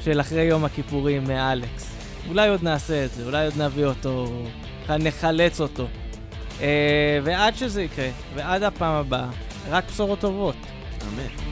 A: של אחרי יום הכיפורים מאלכס. אולי עוד נעשה את זה, אולי עוד נביא אותו, נחלץ אותו. Uh, ועד שזה יקרה, ועד הפעם הבאה, רק בשורות טובות.
B: אמן.